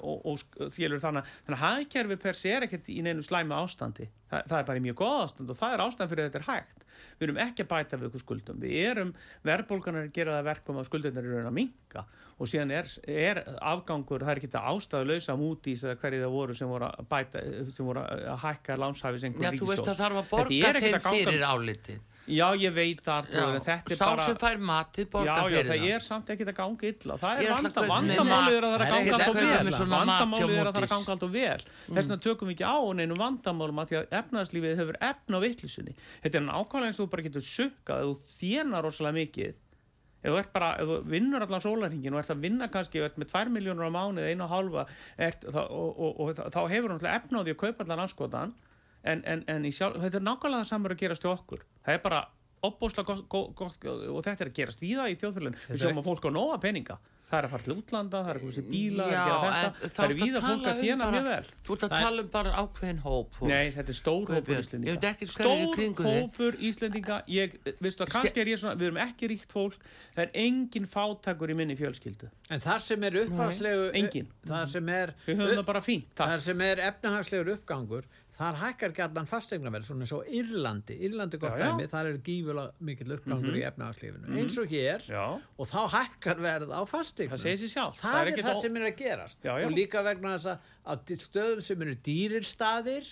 þélur þannig að- að hagkerfi per se er ekkert í neinu slæma ástandi. Það, það er bara í mjög góð ástand og það er ástand fyrir að þetta er hægt. Við erum ekki að bæta við ykkur skuldum. Við erum, verðbólganar gera það verkum að skuldunar eru að minka og síðan er, er afgangur, það er ekki þetta ástæðu lausa mútís eða hverju það voru sem voru að bæta sem voru að hækka lánshæfis Já, þú veist að þarf að borga þeim fyrir álitið Já, ég veit það, Já, er Sá bara sem fær matið Já, borga já, fyrir það það. er samt ekki að ganga illa. Það er vanda, vandamálið er að það er að ganga alltaf vel. vandamálið er að það er að ganga alltaf vel. Þess vegna tökum við ekki á neinum vandamálum að því að efnaðarslífið hefur efna á vittlisunni þetta er nákvæmlega eins og þú bara getur sukkað þú þjenar rosalega mikið ef þú ert bara, ef þú vinnur allan sólarhingin og ert að vinna kannski, ert með 2 miljónur á hálfa ert, þá, og, og, og, og þá hefur hann efna á því að kaupa allan anskotan. En, en, en sjálf, þetta er nákvæmlega það samar að gerast hjá okkur það er bara opbúslega gott, og þetta er að gerast víða í þjóðfélagin við sjáum að fólk á nóga peninga. Það er að fara til útlanda, það er að koma sér bíla það að Já, þá það er víða fólk að um bara- mjög vel. Þú ert að tala um bara ákveðin hóp fólks. Nei, þetta er stór hópur Íslendinga. Stór hópur Íslendinga. Ég, veistu að kannski er ég svona, við erum ekki ríkt fólk. Það er engin fátakur í minni fjölskyldu. En það sem er uppháslegu Engin. það sem er, höfum það bara fínt það takk. sem er efnahagslegur uppgangur þar hækkar gætnan fastegnaverð svona eins og Írlandi, Írlandi gott Já, já. dæmi. Þar er gífulega mikill uppgangur í efnahagslífinu. Eins og hér Já. og þá hækkar verð á fastegnum það sjálf það, er ekkert það sem er að gerast. Og líka vegna þess að stöðum sem eru dýrir staðir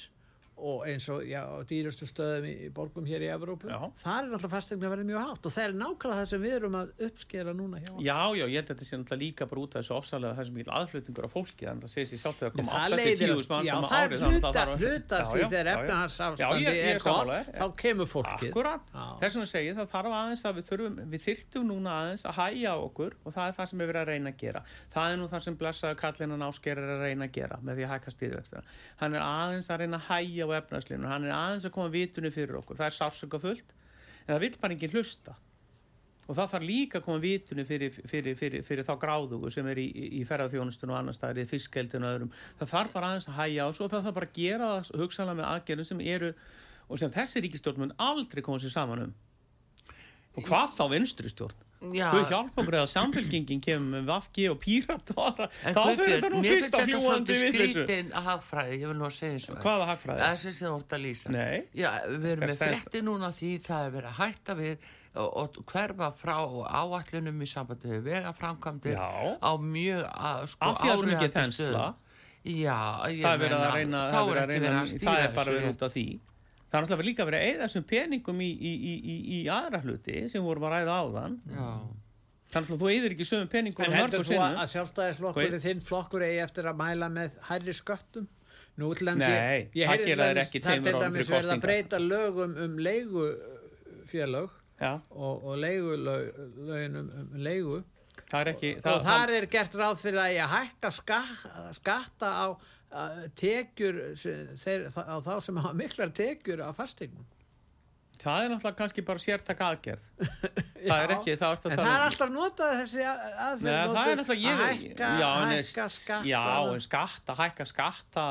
og eins og já, á dýrustu stöðum í, í borgum hér í Evrópu. Já. það er náttúrulega fastegna verið mjög hátt og það er nákvæmlega það sem við erum að uppskera núna hjá. Já, já, ég held að þetta sé náttúrulega líka bara út af þessu ofsalega þessum mikil aðflutningur af fólki þannig að það segir sér sjálf þegar koma það leiðir 80-10 manns já, það er þannig að hluta, það þarf- hluta Já, því þegar ég er gott þá kemur fólkið. Akkurat, þess vegna segi ég það þarf aðeins að við þurfum, við þyrftum núna aðeins að hæja okkur og það er það sem við verðum að reyna að gera. Það er nú það sem blessaða kallinan ásker er að reyna að gera með því að hækka stýrivextina. Hann er aðeins að reyna að hæja á efnarslinu hann er aðeins að koma vitunni fyrir okkur. Það er sársöka fullt, en það vill bara enginn hlusta. Og það þarf líka að koma vitunni fyrir, fyrir, fyrir, fyrir þá gráðugu sem er í, í, ferðarþjónustun og annars staðar í fiskkeldinu og öðrum. Það þarf bara aðeins að þessu og það þarf bara að gera það hugsanlega með aðgerðum sem eru og sem þessi ríkistjórn mun aldrei koma sér saman um. Og hvað þá vinstri stjórn Guð hjálpa okkur eða samfélkingin kemur með Vafki og Pírat og aðra en þá fyrir þetta nú mér finnst fyrsta þetta fljúandi svolítið vitleysu skrítin hagfræði, ég vil nú að segja eins og það. hvaða hagfræði? Þessi sem þú ert að lýsa. Nei, Já, við erum með frétti núna því það er verið að hætta við og, og hverfa frá áallunum í sambandi við vegaframkvæmdir á mjög að, sko, að það áríðandi þensla stöðum. Já, ég það að meina, það er að að það bara þessu verið út af því það er náttúrulega líka verið að eigða þessum peningum í, í, í, í, í aðra hluti sem vorum að ræða áðan. Já. þannig að þú eigðir ekki sögum peningum En heldur þú að, sinnum. að sjálfstæðisflokkur þinn flokkur eigi eftir að mæla með hærri sköttum? Nú til dæmis Nei, ég, ég það heyrði dæmis- ekki það til dæmis verið að breyta lögum um leigufélög já, og, og leigulögin um, um leigu. Það er ekki og þar er gert ráð fyrir að ég hækka ska, skatta á tekjur þeir, á þá sem hafa miklar tekjur af fastegnum það er náttúrulega kannski bara sértak aðgerð. Það er ekki, það er en það er alltaf notað þessi að- aðferð Nei, það er náttúrulega ég að hækka, já, en hækka skatta. já, en skatta, hækka skatta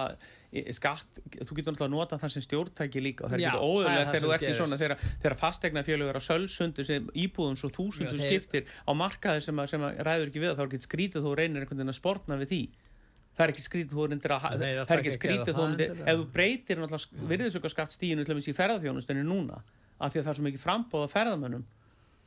skatt, þú getur náttúrulega að nota það sem stjórntæki líka og það er ekki það er óðurlega það þegar þú ert í svona þegar, þegar fastegna fjölu er að sölsundu sem íbúðum svo þúsundu skiptir á markaði sem, að, sem að ræður ekki við það þá er ekki skrítið þú reynir einhvern veginn að sportna við því það er ekki skrítið þú reynir að Nei, það er ekki skrítið þú endilega. ef þú breytir náttúrulega virðisöka skattstíðinu til dæmis í ferðarþjónustinni núna af því að það er svo mikið frambóð af ferðamönnum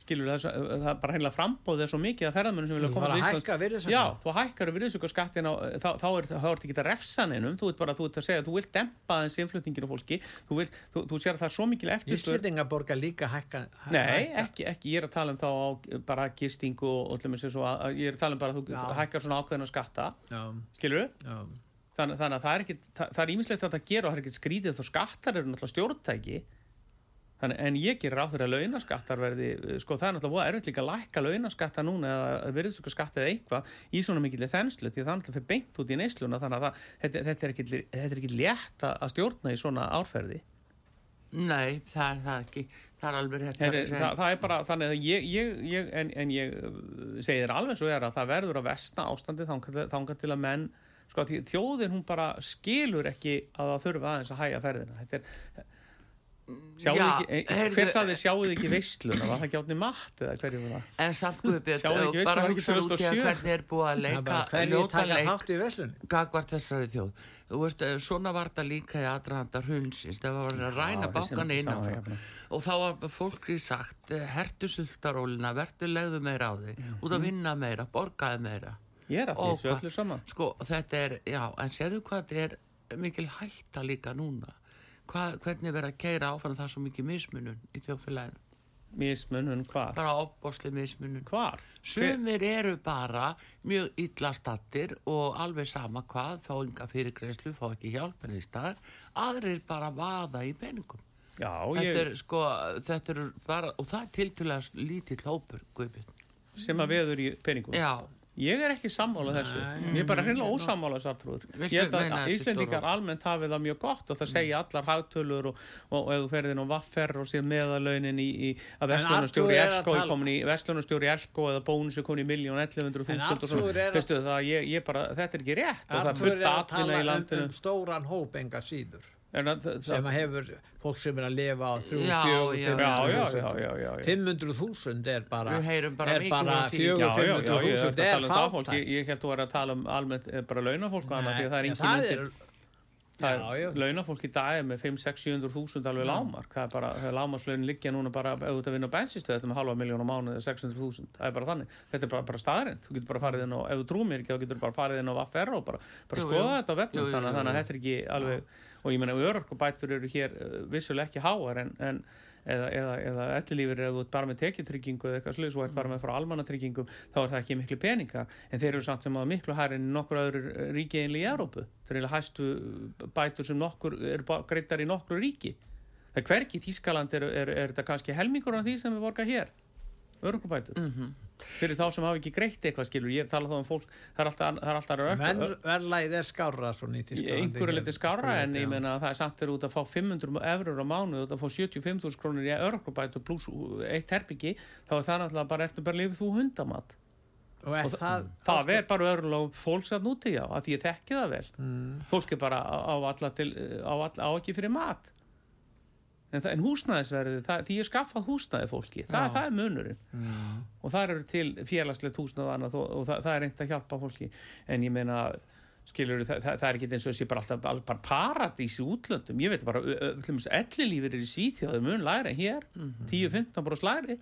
skilur það, svo- það er bara hreinlega frambóð er svo mikið af ferðamönnum sem vilja koma til að Íslands. hækka? Já, þú hækkar virðisaukaskattin á, þá, þá er er ekki að refsa neinum, þú ert bara þú ert að segja að þú vilt dempa þess innflutningin á fólki. Þú, vilt, þú, þú sér að það er svo mikil eftirspurn. Íslendinga borga líka hækka hæ- Nei, hækka. ekki, ekki, ég er að tala um þá á bara gistingu og, og til dæmis eins og að, að ég er að tala um bara að þú Já. hækkar svona ákveðina skatta. Já, skilur já. þannig, að það er ekki það, það er ímislegt að það gera og það er ekki skrítið þá skattar eru náttúrulega stjórntæki þannig, en ég gerir ráð fyrir að launaskattar verði, sko það er náttúrulega erfitt líka að lækka launaskatta núna eða virðsöku skatta eða eitthvað í svona mikilvæg þenslu því að það er náttúrulega fyrir beint út í neysluna þannig að það, þetta, þetta, er ekki, þetta er ekki létt að stjórna í svona árferði Nei, það er það ekki. Það er alveg rétt. Að- það, það er bara þannig að ég, ég, ég en, en ég uh, segi þér alveg svo er að það verður að vestna ástandi þangað til að menn sko því þjóðin hún bara skilur ekki að það þurfa aðeins að hæja ferðina þetta er sjáu Já, ekki, heyrðu, hver saði sjáuð ekki veisluna var það ekki átni matt eða hverju var það En samt Guðbjörn, veistu, bara hugsa út í að 2007? hvernig er búið að Það er leika, ljóta leik í gagvart þessari þjóð. Þú veist, eh, svona var þetta líka í aðdraðanda hrunsins, það var að ræna já, já. Og þá var fólki sagt, eh, hertu sultarólina, vertu legðu meira á þig, út að vinna meira, borgaði meira. ég er að því þessu öllu saman Sko, þetta er, já, en sérðu hvað þetta er mikil hætta líka núna. Hva, hvernig er verið að keira áfram það svo mikið mismunun í þjóðfélaginu. mismunum hvar Bara opbósli mismunun. hvar Sumir eru bara mjög illa stattir og alveg sama hvað, fá enga fyrirgreyslu, fá ekki hjálp en í stað, aðrir bara vaða í peningum. já Þetta ég, er sko, þetta er bara, og það er tiltölulega lítill hópur, Guðbjörn. sem að veður í peningum Já, Ég er ekki sammála þessu. Ég er bara hreinlega ósammála þessu aftrúður. Ég held að Íslendingar almennt hafi það mjög gott og það segja allar hagtölur og, og, ef þú ferðin á vaffer og sér meðalaunin í, í að vestlunarstjóri Elko er komin í vestlunarstjóri Elko eða bónus er komin í miljón 1100 En þúsund og svona. Veistu það, ég, ég bara, þetta er ekki rétt og það er fullt að atvinna tala í um, um stóran hóp enga síður að, sem að hefur fólk sem er að lifa á 3, Já, 4, já, já, já, já, 500 já, já, já. 500.000 er bara bara er bara frá því. 4, Já, já, já, ég er 500.000 að er tala um það fólk, fátækt ég, ég held að þú er að tala um almennt eh, bara launafólk og annað, því að það er Nei, engin það undir er er já. launafólk í dag er með 5, 6, 700 þúsund alveg lámark það er bara, lámarslaunin liggja núna bara ef þú ert að vinna á bensinstöð þetta með halva miljón á mánu eða 600 þúsund, það er bara þannig þetta er bara, bara staðarind, þú getur bara farið inn og ef þú trúir mér ekki, þá getur bara farið inn á Vaffer og bara, bara Jú, skoða jú. þetta á vefnum Jú, jú, þannig, jú, að- þannig að jú. þetta er ekki alveg og ég meina, örorkubætur eru hér uh, vissulega ekki háar en, en eða, eða, eða ellilífur ef þú ert bara með tekjutryggingu eða eitthvað sluðis og ert bara með frá almannatryggingum þá er það ekki miklu peningar en þeir eru samt sem að miklu hærri en nokkur öðru ríki einlega í Európu þeir eru hæstu bætur sem nokkur eru greitar í nokkru ríki. Það er hvergi í Þískaland er, er, er þetta kannski helmingur af því sem við borga hér örgubætur mm Mhm. Fyrir þá sem hafa ekki greitt eitthvað skilur ég tala þá um fólk það er alltaf, það er alltaf Ver, verðlægið er Þýskalandi einhverju liti skárra en ég Já. meina að það er samt er út að fá 500 eurur á mánu út að fá 75.000 krónir í örgubætu pluss eitt herbyggi þá er það náttúrulega bara ertu bara lifið þú hundamat? Og og það, það er bara örgulega fólks að núti já að ég þekki það vel. Mm, fólk er bara á, á, alla til, á, alla, á ekki fyrir mat en, það, en húsnæðisverði, það, því ég skaffað húsnæði fólki, það, Já. það er munurinn. Mm. og það eru til félagslegt húsnæði og og, og það, það er reynd að hjálpa fólki. En ég meina skilur það, það, það er ekki eins og þessi bara alltaf bara paradís í útlöndum. Ég veit bara, ellilífur er í Svíþjóðu mun læri en hér, 10-15 bara slæri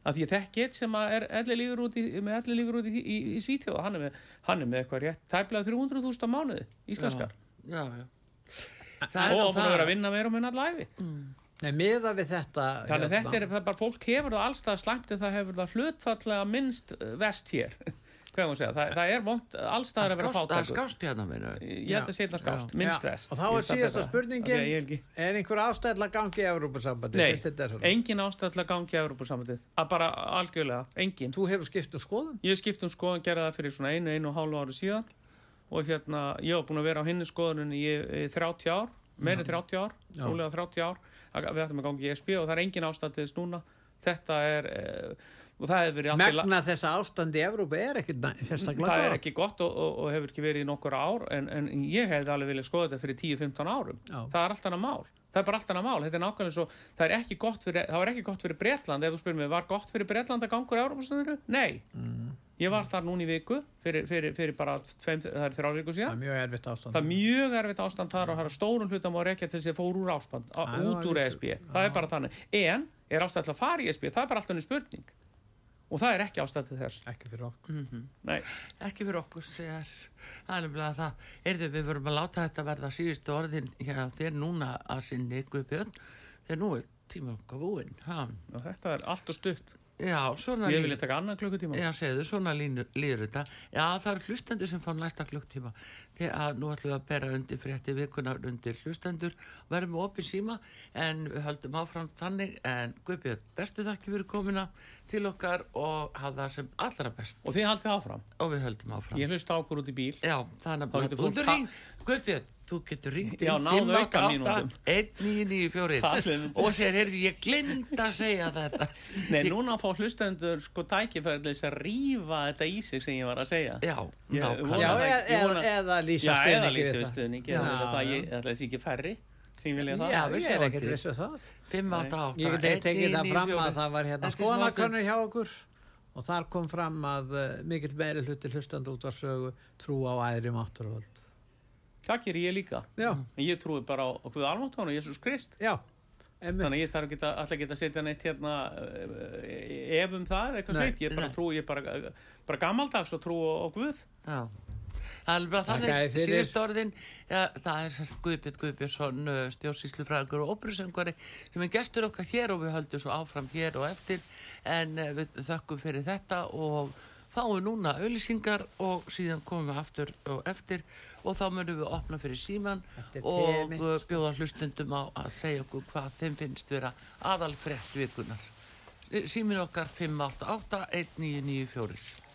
að því að þekki eitt sem er ellilífur út í, út í, í, í Svíþjóðu hann er með, hann er með eitthvað rétt tæplega 300.000 á mánuði, íslenskar. Já, já. og hann búin að vera að vinna meira og minna allæfi Nei, miða við þetta þannig að hérna, þetta er það er bara, fólk hefur það allstað slæmt en það hefur það hlutfallega minnst uh, vest hér. Er segja, það, það er vond allstaðar að vera Það er fátakur skást hérna meina. Ég held að sé þetta skást, minnst vest og þá er síðasta spurningin- ég er Er einhver ástæðla gangi í Európa-sambandi? Nei, engin ástæð til að gangi í Európa-samöndið að bara algjörlega, engin. Þú hefur skipt um skoðun? ég skipt um skoðan, gerði það fyrir svona einu, einu og hálfu ári síðan og hérna, ég var búin að vera á hinni skoðunin í, í 30 ár, meiri 30 ár Já. rólega 30 ár, við ættum að gangi í ESB og það er engin ástæð til þess núna. Þetta er eh, og það hefur verið í la- Megna þessa ástand í Európa er ekkit næ- sérstaklega það er ekki gott og, og, og hefur ekki verið í nokkur ár en, en ég hefði alveg viljað skoða þetta fyrir 10-15 árum. Já. það er allt annað mál það er bara allt annað mál, þetta er nákvæmlega svo það er ekki gott fyrir, það var ekki gott fyrir Bretland ef þú spyrir mig, var gott fyrir Bretland að gangur í Európa Nei, Mm. ég var þar núna í viku fyrir, fyrir, fyrir bara tveim, það er þrjá viku Það síðan er mjög erfitt ástand. það er mjög erfitt ástand þar og það er stórum hlutam á rekja til þess að fór úr áspand út úr ESB, það er bara þannig. En er ástæð til að fara í ESB, það er bara alltaf og það er ekki ástæð til þess. Ekki fyrir okkur. Nei, ekki fyrir okkur sér það er nefnilega það. Erðu við vorum að láta þetta verða síðustu orðin hjá þér núna að sinni Guðbjörn. Þegar nú er tíma okkar búinn þetta er allt og stutt. Já, svona ég líður- vilja taka annan klukkutíma. Já, segðu, svona línu, líður þetta. Já, það eru hlustendur sem fá næsta klukktíma. Þegar nú ætlum við að bera undir frétti vikunar undir hlustendur. Verðum með opið síma en við höldum áfram þannig. En Guðbjörn, bestu þakki fyrir komina til okkar og hafa það sem allra best. og þið haldið áfram Og við höldum áfram. Ég hlusta á okkur út í bíl. Já, Guðbjörn, þú getur ringt Já, náðu auka mínútum. 1994 Talið um- og sér, heyrðu, ég glind að segja þetta. Nei, núna fá hlustendur sko tækifæri til þess að rífa þetta í sig sem ég var að segja. Já, Ég nákvæmlega. Já, vona- eða, eða, eða lýsa eða stuðningi við það. stuðning. Já, Ég ætla já. ég ætla þessi ekki færri sem vilja það. Já, við Ég er ekkert til. vissu það. 5, 8, 8, Ég geti tekið það fram að það var hérna skoðanakönnur hjá okkur og þar kom fram að uh, mikill meiri hluti hlustandi út var sögu trú á æðri mátturvöld. Það gerir ég líka. Já, En ég trúi bara á okkur almáttánu, Jésús Krist. já, einmitt. Þannig að ég þarf ekki að, alltaf geta að setja neitt hérna uh, ef um það eða eitthvað sleitt. Ég bara trúi, ég bara, bara gammaldags og trú á, á Guð. Já. Það er bara þannig, síðust orðin, ja, það er sérst Guðbjörn Guðbjörnsson, stjórnsýslufræðingur og óperusöngvari sem er gestur okkar hér og við höldum svo áfram hér og eftir. En við þökkum fyrir þetta og fáum núna auðlýsingar og síðan komum við aftur og eftir og þá munum við opna fyrir síman og bjóða hlustundum á að segja okkur hvað þeim finnst vera aðal frétt vikunar. Símin okkar 588 1994